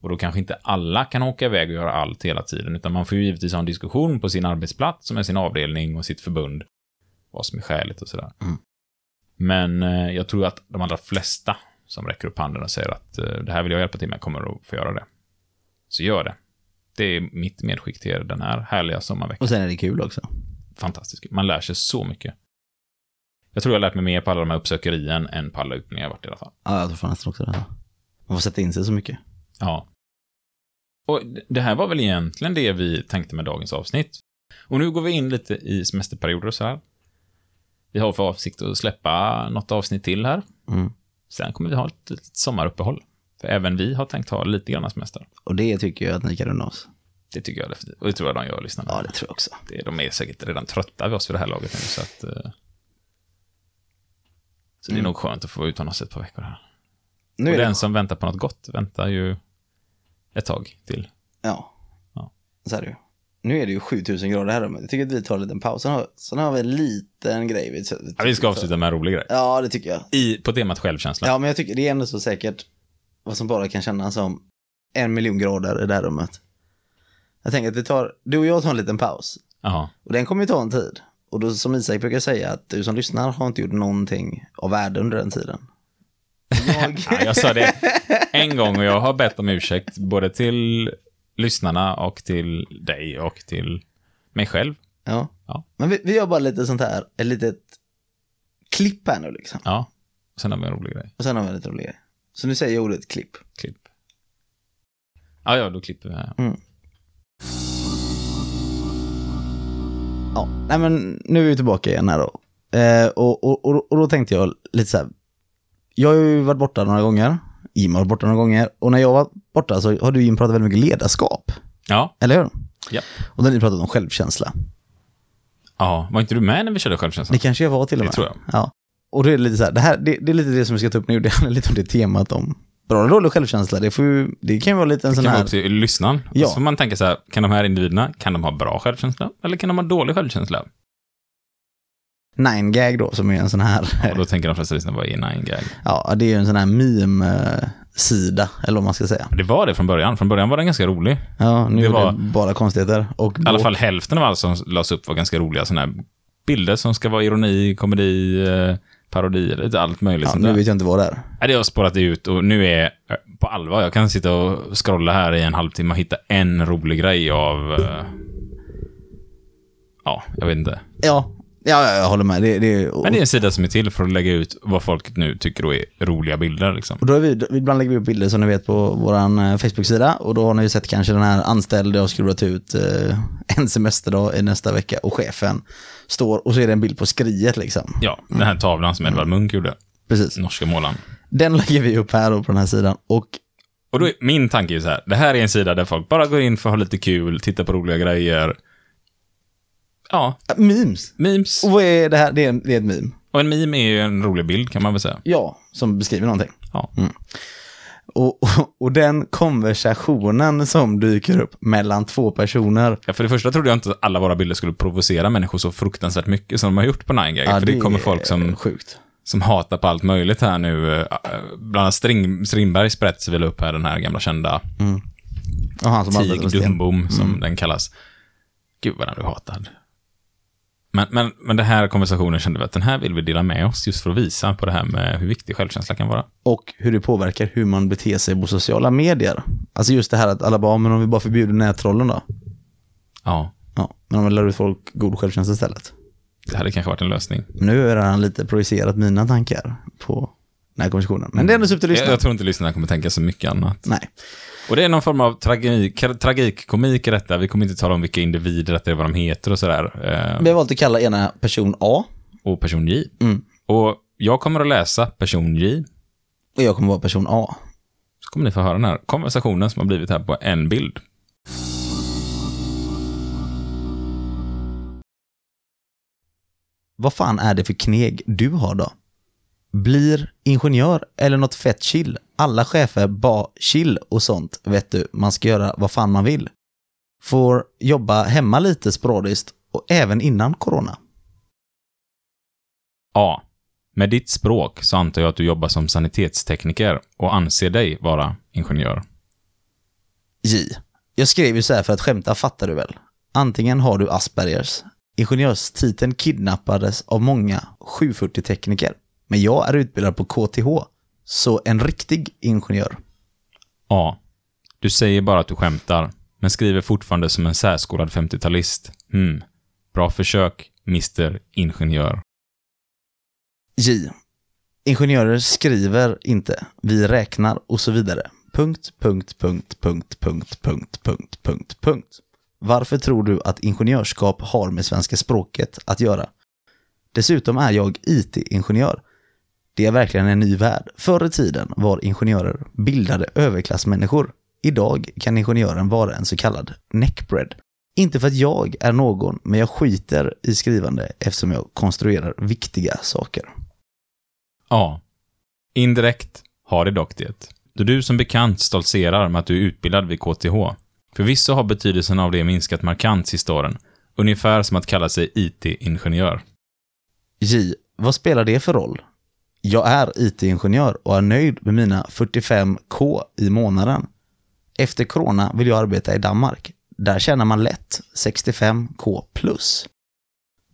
Och då kanske inte alla kan åka iväg och göra allt hela tiden, utan man får ju givetvis ha en diskussion på sin arbetsplats, som är sin avdelning och sitt förbund, vad som är skäligt och sådär. Men eh, jag tror att de allra flesta som räcker upp handen och säger att eh, det här vill jag hjälpa till med kommer att få göra det. Så gör det. Det är mitt medskick till er den här härliga sommarveckan. Och sen är det kul också. Fantastiskt. Man lär sig så mycket. Jag tror jag har lärt mig mer på alla de här uppsökerien än på alla utbildningar jag varit i alla fall. Ja, jag tror fan nästan också det. Man får sätta in sig så mycket. Ja. Och det här var väl egentligen det vi tänkte med dagens avsnitt. Och nu går vi in lite i semesterperioder och så här. Vi har för avsikt att släppa något avsnitt till här. Mm. Sen kommer vi ha ett litet sommaruppehåll. För även vi har tänkt ha lite grann semester. Och det tycker jag att ni kan unna oss. Det tycker jag definitivt. Och det tror jag de gör, lyssnarna. Ja, det tror jag också. Det, de är säkert redan trötta vid oss vid det här laget nu, så att... eh, Så det är Mm. nog skönt att få vara utan oss ett par veckor här. Nu och den det... som väntar på något gott väntar ju ett tag till. Ja. Ja. Så är det ju. Nu är det ju 7000 grader här. Jag tycker att vi tar en liten paus. Sen har, sen har vi en liten grej. Vi, Ja, vi ska avsluta med en rolig grej. Ja, det tycker jag. I, på temat självkänsla. Ja, men jag tycker det är ändå så säkert vad som bara kan kännas som en miljon grader i det här rummet. Jag tänker att vi tar, du och jag tar en liten paus. Jaha. Och den kommer ju ta en tid. Och då som Isak brukar säga att du som lyssnar har inte gjort någonting av värde under den tiden. Jag... Ja, jag sa det en gång och jag har bett om ursäkt både till lyssnarna och till dig och till mig själv. ja. Ja. Men vi, vi gör bara lite sånt här, ett litet klipp här nu liksom. Ja. Sen har vi en rolig grej. Och sen har vi en lite rolig grej. Så nu säger jag ordet klipp. Klipp. Ja, ja, då klipper vi här. Ja, nej men nu är vi tillbaka igen här då. Eh, och, och, och, och då tänkte jag lite så här. Jag har ju varit borta några gånger. Jim har varit borta några gånger. Och när jag var borta så har du Jim pratat väldigt mycket ledarskap. Ja. Eller hur? Ja. Och då har ni pratat om självkänsla. Ja, var inte du med när vi körde självkänsla? Det kanske jag var till och Det med. tror jag. Ja. Och det är lite så här, det, här det, det är lite det som vi ska ta upp nu. Det handlar lite om det temat om bra eller dålig självkänsla. Det, ju, det kan ju vara lite en Det sån kan vara här... upp till lyssnaren. Ja. Så får man tänka så här, kan de här individerna, kan de ha bra självkänsla? Eller kan de ha dålig självkänsla? Nine gag då, som är en sån här... Och då tänker de flesta lyssnare, vad är nine gag? Ja, det är ju en sån här meme-sida, eller vad man ska säga. Det var det från början. Från början var den ganska rolig. Ja, nu Det är var- det bara konstigheter. Och I alla fall hälften av allt som lades upp var ganska roliga sådana här bilder som ska vara ironi, komedi, eh, parodi, lite allt möjligt. Ja, nu vet jag inte vad det är. Nej, det har spårat ut och nu är på allvar, jag kan sitta och scrolla här i en halvtimme och hitta en rolig grej av... eh, Ja, jag vet inte. Ja, ja, ja jag håller med. Det, det, och, Men det är en sida som är till för att lägga ut vad folk nu tycker då är roliga bilder liksom. och då är vi, ibland lägger vi upp bilder som ni vet på vår Facebook-sida och då har ni ju sett kanske den här anställde har skruvat ut eh, en semesterdag i nästa vecka och chefen står och så är det en bild på skriet liksom. Ja, den här tavlan som Edvard Munch gjorde, Precis. norska målaren. Den lägger vi upp här då på den här sidan och Och då är, min tanke är så här, det här är en sida där folk bara går in för att ha lite kul, titta på roliga grejer. Ja, memes. memes. Och vad är det här? Det är, en, det är ett meme. Och en meme är ju en rolig bild kan man väl säga. Ja, som beskriver någonting. Ja. Och, och, och den konversationen som dyker upp mellan två personer. Ja, för det första trodde jag inte att alla våra bilder skulle provocera människor så fruktansvärt mycket som de har gjort på 9gag. för det kommer folk som, Sjukt. som hatar på allt möjligt här nu. Eh, Bland annat String, Strindberg sprätts väl upp här, den här gamla kända arbetar Tig. Dumbom, som den kallas. Gud vad den är hatad. Men, men, men den här konversationen kände vi att den här vill vi dela med oss just för att visa på det här med hur viktig självkänsla kan vara. Och hur det påverkar hur man beter sig på sociala medier. Alltså just det här att alla bara, men om vi bara förbjuder nättrollen då? Ja, Ja, men om vi lär ut folk god självkänsla istället. det hade kanske varit en lösning. Nu har han lite projicerat mina tankar på den här konversationen. Men det är ändå upp till Jag, lyssnaren. jag tror inte lyssnarna kommer tänka så mycket annat. Nej. Och det är någon form av tragik, tragikkomik i detta. Vi kommer inte tala om vilka individer detta är, vad de heter och sådär. Eh, Vi har valt att kalla ena person A och person J. Mm. Och jag kommer att läsa person J. och jag kommer vara person A. Så kommer ni få höra den här konversationen som har blivit här på en bild. Vad fan är det för kneg du har då? Blir ingenjör eller något fett chill. Alla chefer bara chill och sånt, vet du. Man ska göra vad fan man vill. Får jobba hemma lite sporadiskt och även innan corona. A. Med ditt språk så antar jag att du jobbar som sanitetstekniker och anser dig vara ingenjör. J. Jag skrev ju så här för att skämta, fattar du väl? Antingen har du Aspergers. Ingenjörstiteln kidnappades av många 740-tekniker. Men jag är utbildad på KTH. Så en riktig ingenjör. A. Du säger bara att du skämtar, men skriver fortfarande som en särskolad 50-talist. Hmm. Bra försök, Mr Ingenjör. J. Ingenjörer skriver inte, vi räknar och så vidare. Punkt, punkt, punkt, punkt, punkt, punkt, punkt, punkt, punkt. Varför tror du att ingenjörskap har med svenska språket att göra? Dessutom är jag IT-ingenjör. Det är verkligen en ny värld. Förr i tiden var ingenjörer bildade överklassmänniskor. Idag kan ingenjören vara en så kallad neckbread. Inte för att jag är någon, men jag skiter i skrivande eftersom jag konstruerar viktiga saker. A. Indirekt har det dock det. Då du som bekant stoltserar med att du är utbildad vid KTH. Förvisso har betydelsen av det minskat markant sista åren. Ungefär som att kalla sig IT-ingenjör. J. Vad spelar det för roll? Jag är IT-ingenjör och är nöjd med mina 45k i månaden. Efter corona vill jag arbeta i Danmark. Där tjänar man lätt 65k plus.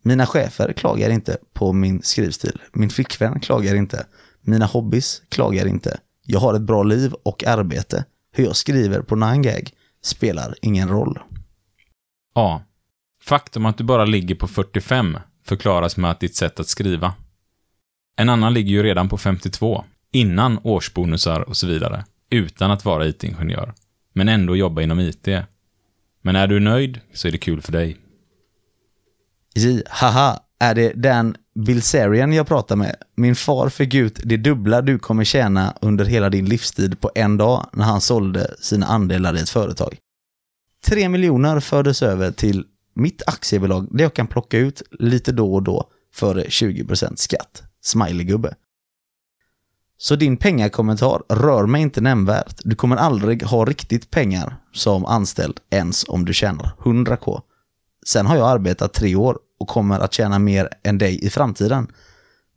Mina chefer klagar inte på min skrivstil. Min flickvän klagar inte. Mina hobbys klagar inte. Jag har ett bra liv och arbete. Hur jag skriver på Nangag spelar ingen roll. A. Faktum att du bara ligger på 45 förklaras med att ditt sätt att skriva. En annan ligger ju redan på 52, innan årsbonusar och så vidare, utan att vara IT-ingenjör, men ändå jobba inom IT. Men är du nöjd så är det kul för dig. J. Haha, är det den Bilzerian jag pratar med? Min far fick ut det dubbla du kommer tjäna under hela din livstid på en dag när han sålde sina andelar i ett företag. Tre miljoner fördes över till mitt aktiebolag där jag kan plocka ut lite då och då före 20% skatt. Smileygubbe. Så din pengakommentar rör mig inte nämnvärt. Du kommer aldrig ha riktigt pengar som anställd ens om du tjänar 100k. Sen har jag arbetat tre år och kommer att tjäna mer än dig i framtiden.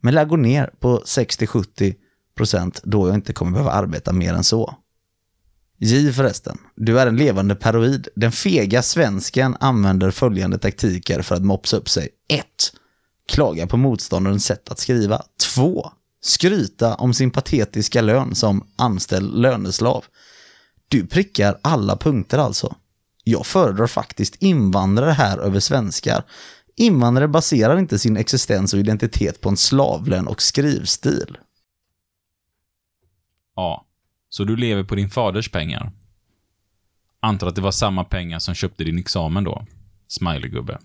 Men lär gå ner på 60-70% då jag inte kommer behöva arbeta mer än så. J förresten, du är en levande paranoid. Den fega svensken använder följande taktiker för att mopsa upp sig. 1. Klaga på motståndarens sätt att skriva. 2. Skryta om sin patetiska lön som anställd löneslav. Du prickar alla punkter alltså. Jag föredrar faktiskt invandrare här över svenskar. Invandrare baserar inte sin existens och identitet på en slavlön och skrivstil. A. Så du lever på din faders pengar? Antar att det var samma pengar som köpte din examen då? Smileygubbe.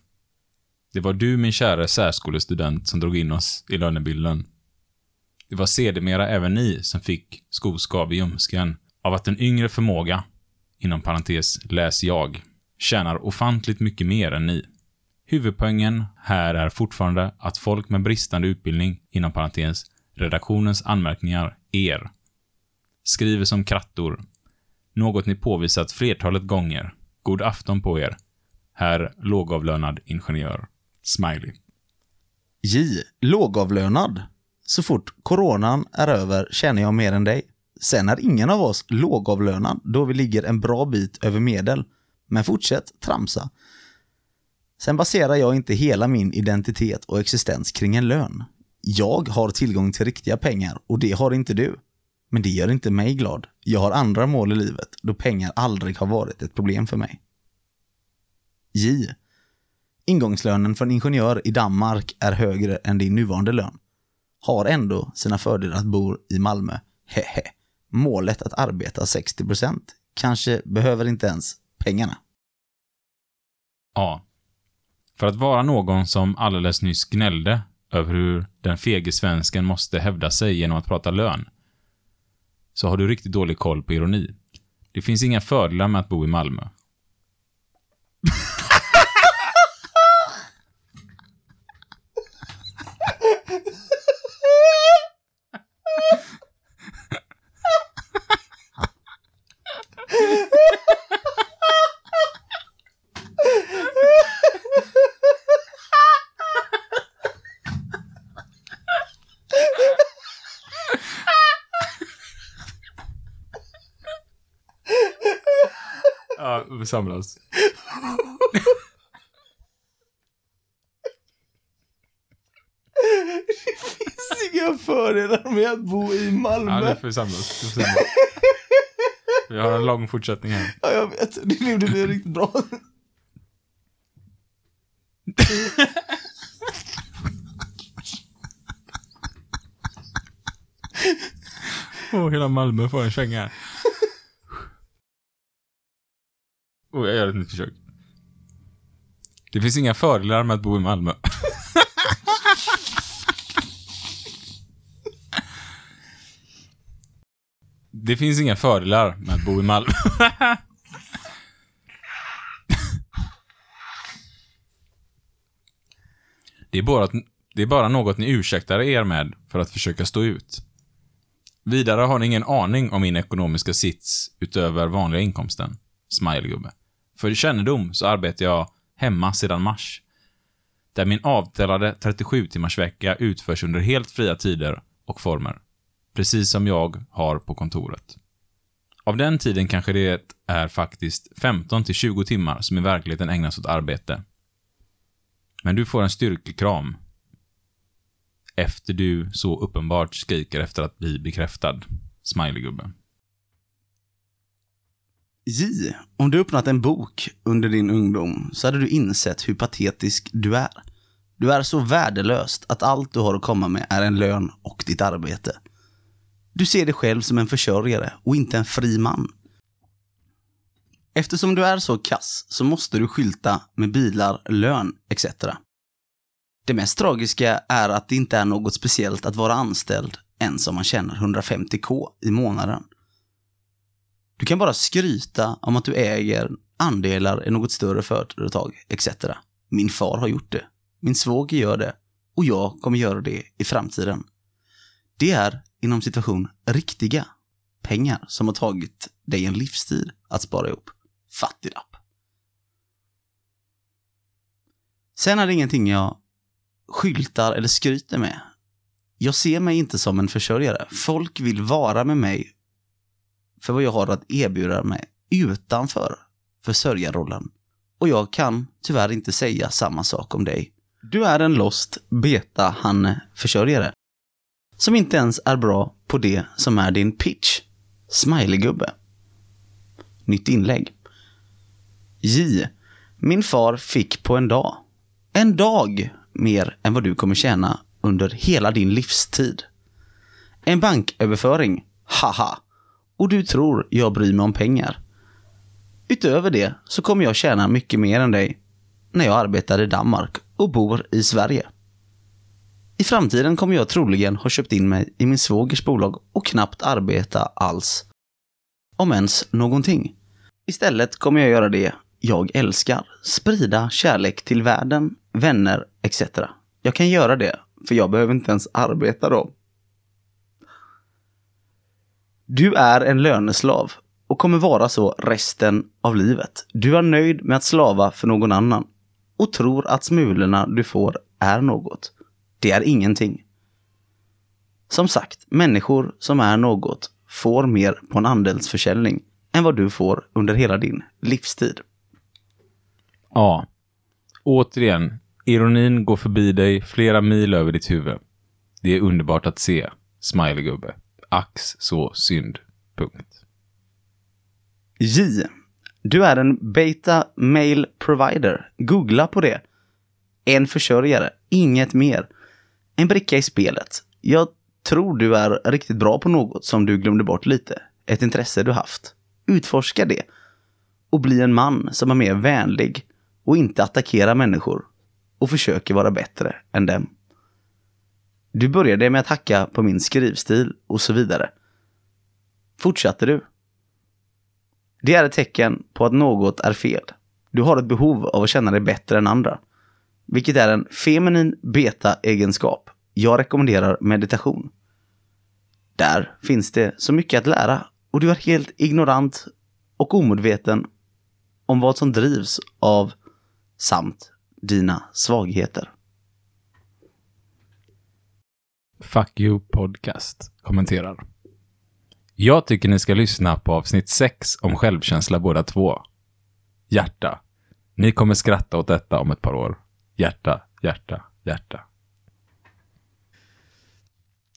Det var du, min kära särskolestudent, som drog in oss i lönebilden. Det var sedermera även ni som fick skoskav i ljumsken av att en yngre förmåga, inom parentes, läs jag, tjänar ofantligt mycket mer än ni. Huvudpoängen här är fortfarande att folk med bristande utbildning, inom parentes, redaktionens anmärkningar, er, skriver som krattor. Något ni påvisat flertalet gånger. God afton på er. Herr lågavlönad ingenjör. Smiley. J. Lågavlönad. Så fort coronan är över tjänar jag mer än dig. Sen är ingen av oss lågavlönad då vi ligger en bra bit över medel. Men fortsätt tramsa. Sen baserar jag inte hela min identitet och existens kring en lön. Jag har tillgång till riktiga pengar och det har inte du. Men det gör inte mig glad. Jag har andra mål i livet då pengar aldrig har varit ett problem för mig. J. Ingångslönen för en ingenjör i Danmark är högre än din nuvarande lön. Har ändå sina fördelar att bo i Malmö. Hehe. Målet att arbeta 60%. Kanske behöver inte ens pengarna. A. För att vara någon som alldeles nyss gnällde över hur den fege svensken måste hävda sig genom att prata lön, så har du riktigt dålig koll på ironi. Det finns inga fördelar med att bo i Malmö. Ja, vi samlas. Inga fördelar med att bo i Ja, Malmö. nu får vi samlas. Vi, får samlas. vi har en lång fortsättning här. Ja, jag vet. Det det blir riktigt bra. Åh, hela Malmö får en känga. Och jag gör ett nytt försök. Det finns inga fördelar med att bo i Malmö. Det finns inga fördelar med att bo i Malmö. Det är, bara att, det är bara något ni ursäktar er med för att försöka stå ut. Vidare har ni ingen aning om min ekonomiska sits utöver vanliga inkomsten. Smilegubbe. För kännedom så arbetar jag hemma sedan mars. Där min avtalade 37 timmars vecka utförs under helt fria tider och former. Precis som jag har på kontoret. Av den tiden kanske det är faktiskt 15 till 20 timmar som i verkligheten ägnas åt arbete. Men du får en styrkekram. Efter du så uppenbart skriker efter att bli bekräftad. Smileygubbe. J, om du öppnat en bok under din ungdom så hade du insett hur patetisk du är. Du är så värdelöst att allt du har att komma med är en lön och ditt arbete. Du ser dig själv som en försörjare och inte en fri man. Eftersom du är så kass så måste du skylta med bilar, lön etc. Det mest tragiska är att det inte är något speciellt att vara anställd ens om man tjänar 150k i månaden. Du kan bara skryta om att du äger andelar i något större företag etc. Min far har gjort det. Min svåger gör det. Och jag kommer göra det i framtiden. Det är, inom situation, riktiga pengar som har tagit dig en livstid att spara ihop. Fattiglapp. Sen är det ingenting jag skyltar eller skryter med. Jag ser mig inte som en försörjare. Folk vill vara med mig för vad jag har att erbjuda mig utanför försörjarrollen. Och jag kan tyvärr inte säga samma sak om dig. Du är en lost beta han försörjare som inte ens är bra på det som är din pitch. Smileygubbe. Nytt inlägg. J. Min far fick på en dag. En dag mer än vad du kommer tjäna under hela din livstid. En banköverföring. Haha. Och du tror jag bryr mig om pengar. Utöver det så kommer jag tjäna mycket mer än dig när jag arbetar i Danmark och bor i Sverige. I framtiden kommer jag troligen ha köpt in mig i min svågers bolag och knappt arbeta alls. Om ens någonting. Istället kommer jag göra det jag älskar. Sprida kärlek till världen, vänner etc. Jag kan göra det, för jag behöver inte ens arbeta då. Du är en löneslav och kommer vara så resten av livet. Du är nöjd med att slava för någon annan och tror att smulorna du får är något. Det är ingenting. Som sagt, människor som är något får mer på en andelsförsäljning än vad du får under hela din livstid. Ja. Återigen, ironin går förbi dig flera mil över ditt huvud. Det är underbart att se. Smileygubbe. Ax så synd. Punkt. J. Du är en beta mail provider. Googla på det. En försörjare, inget mer. En bricka i spelet. Jag tror du är riktigt bra på något som du glömde bort lite. Ett intresse du haft. Utforska det. Och bli en man som är mer vänlig och inte attackerar människor och försöker vara bättre än dem. Du började med att hacka på min skrivstil och så vidare. Fortsatte du? Det är ett tecken på att något är fel. Du har ett behov av att känna dig bättre än andra. Vilket är en feminin beta-egenskap. Jag rekommenderar meditation. Där finns det så mycket att lära och du är helt ignorant och omedveten om vad som drivs av samt dina svagheter. Fuck you podcast kommenterar. Jag tycker ni ska lyssna på avsnitt 6 om självkänsla båda två. Hjärta. Ni kommer skratta åt detta om ett par år. Hjärta, hjärta, hjärta.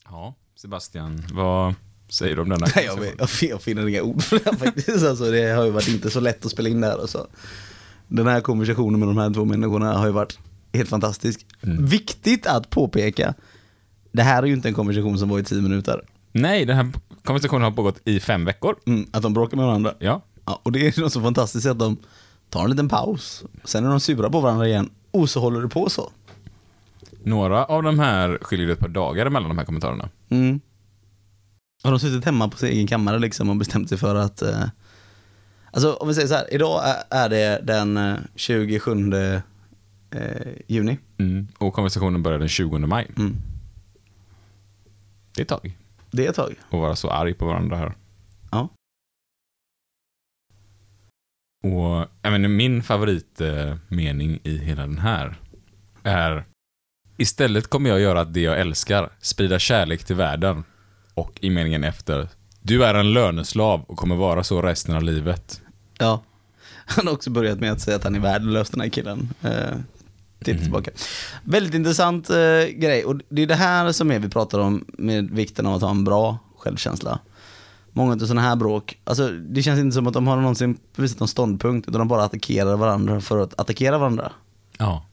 Ja, Sebastian, vad säger du om denna Nej, jag, jag, jag finner inga ord för det här faktiskt. Alltså, det har ju varit inte så lätt att spela in det här. Alltså. Den här konversationen med de här två människorna har ju varit helt fantastisk. Viktigt att påpeka, det här är ju inte en konversation som var i tio minuter. Nej, den här konversationen har pågått i fem veckor. Mm, att de bråkar med varandra. Ja. Ja, och det är något så fantastiskt att de tar en liten paus. Sen är de sura på varandra igen. Och så håller det på så. Några av de här skiljer det ett par dagar mellan de här kommentarerna. Mm. Har de suttit hemma på sin egen kammare liksom och bestämt sig för att eh, Alltså om vi säger så här, idag är, det den eh, 27 eh, juni. Mm. Och konversationen börjar den 20 maj. Mm. Det är ett tag. Det är ett tag. Att vara så arg på varandra här. Ja. Och menar, min favoritmening i hela den här är Istället kommer jag göra det jag älskar, sprida kärlek till världen. Och i meningen efter Du är en löneslav och kommer vara så resten av livet. Ja. Han har också börjat med att säga att han är värdelös den här killen. Eh, till tillbaka. Väldigt intressant eh, grej och det är det här som är vi pratar om med vikten av att ha en bra självkänsla. Många av sådana här bråk, alltså det känns inte som att de har någonsin visat någon ståndpunkt utan de bara attackerar varandra för att attackera varandra. Ja.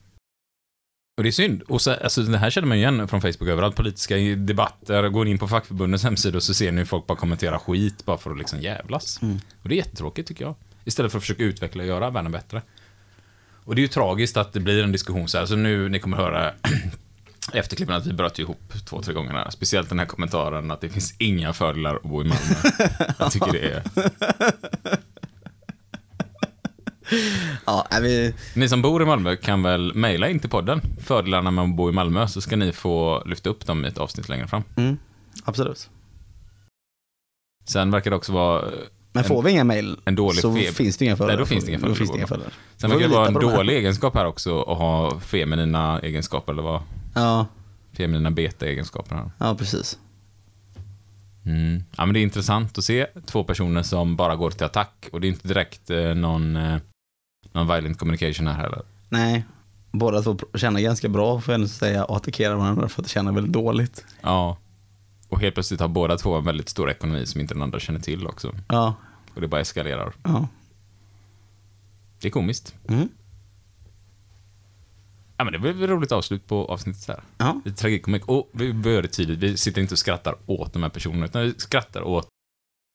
Och det är synd. Och så, alltså, det här känner man igen från Facebook överallt. Politiska debatter, går in på fackförbundens hemsida och så ser ni hur folk bara kommenterar skit bara för att liksom jävlas. Och det är jättetråkigt tycker jag. Istället för att försöka utveckla och göra världen bättre. Och det är ju tragiskt att det blir en diskussion så här. Så nu, ni kommer höra efterklippen att vi bröt ihop två, tre gånger. Speciellt den här kommentaren att det finns inga fördelar att bo i Malmö. Jag tycker det är... Ja, vi, Ni som bor i Malmö kan väl mejla in till podden, fördelarna med att bo i Malmö, så ska ni få lyfta upp dem i ett avsnitt längre fram. mm, absolut. Sen verkar det också vara... Men får vi inga dålig så feb- finns det inga fördelar. Nej, då finns det inga Då fördelar. finns det inga fördelar. Sen verkar det vara en dålig egenskap här också, att ha feminina egenskaper, eller vad? Ja, Feminina beta-egenskaper här. ja precis. Mm. Ja, men det är intressant att se två personer som bara går till attack, och det är inte direkt eh, någon, eh, någon violent communication här heller. Nej, båda två tjänar ganska bra får jag ändå säga och attackerar varandra för att tjäna väldigt dåligt. Ja. Och helt plötsligt har båda två en väldigt stor ekonomi som inte den andra känner till också. Ja, Och det bara eskalerar. ja. Det är komiskt. Mm. Ja, men det blev ett roligt avslut på avsnittet här. Ja. Lite tragikkomik. Och vi började tydligt, vi sitter inte och skrattar åt de här personerna, utan vi skrattar åt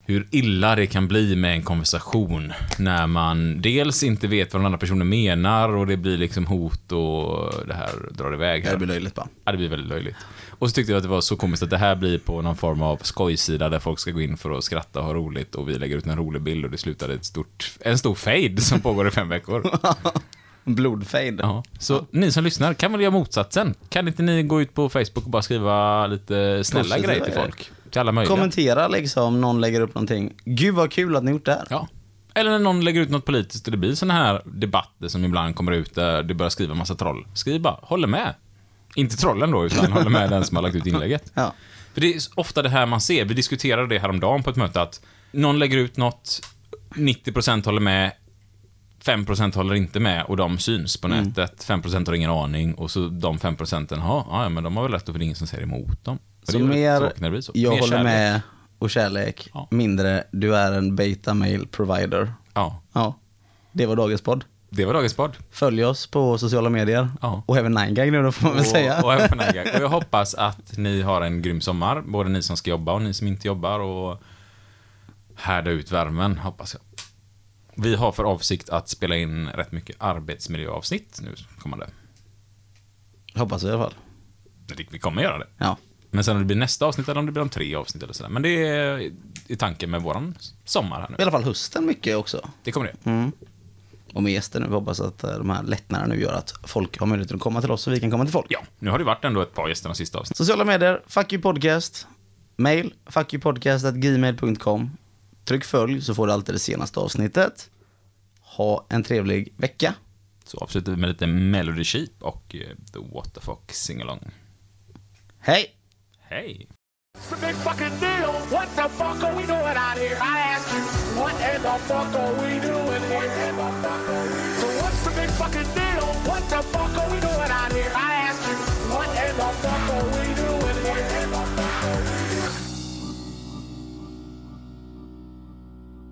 hur illa det kan bli med en konversation när man dels inte vet vad den andra personen menar och det blir liksom hot och det här drar iväg. Här. Det blir löjligt bara. Ja, det blir väldigt löjligt. Och så tyckte jag att det var så komiskt att det här blir på någon form av skojsida där folk ska gå in för att skratta och ha roligt och vi lägger ut en rolig bild och det slutade ett stort, en stor fade som pågår i fem veckor. Blodfejd. Ja. Så ni som lyssnar, kan väl göra motsatsen? Kan inte ni gå ut på Facebook och bara skriva lite snälla Positiva grejer till folk? Till alla möjliga. Kommentera liksom om någon lägger upp någonting. Gud vad kul att ni gjort det här. Ja. Eller när någon lägger ut något politiskt och det blir såna här debatter som ibland kommer ut där det börjar skriva massa troll. Skriv bara, håller med. Inte trollen då, utan håller med den som har lagt ut inlägget. Ja. För det är ofta det här man ser. Vi diskuterade det häromdagen på ett möte att någon lägger ut något, 90% håller med, 5% håller inte med och de syns på Mm. nätet. 5% har ingen aning och så de 5% ja, ja, men de har väl rätt och för det är ingen som säger emot dem. Så ju mer, det så. jag Mer håller kärlek. med och kärlek. Ja. Mindre, du är en beta mail provider. Ja, Ja, det var dagens podd. det var dagens podd. Följ oss på sociala medier. Ja. Och även 9gag nu då får man väl säga. Och, och, även på och jag hoppas att ni har en grym sommar, både ni som ska jobba och ni som inte jobbar och härda ut värmen, hoppas jag. Vi har för avsikt att spela in rätt mycket arbetsmiljöavsnitt nu kommande. Hoppas vi i alla fall. Vi kommer göra det. Ja. Men sen om det blir nästa avsnitt eller om det blir om tre avsnitt eller sådär. Men det är i tanken med våran sommar här I nu. alla fall hösten mycket också. Det kommer det. Mm. Och med gäster nu. Vi hoppas att eh, de här lättnaderna nu gör att folk har möjlighet att komma till oss och vi kan komma till folk. Ja, nu har det varit ändå ett par gäster de sista avsnitt. Sociala medier, fuck you podcast. Mail, fuckyoupodcast.gmail.com. Tryck följ så får du alltid det senaste avsnittet. Ha en trevlig vecka. Så avslutar vi med lite Melody Sheep och eh, The What the Fuck Singalong. Hej! Hej! It's a big fucking deal. What the fuck are we doing out here? I ask you, what in the fuck are we doing here? So what's the big fucking deal? What the fuck are we doing out here? I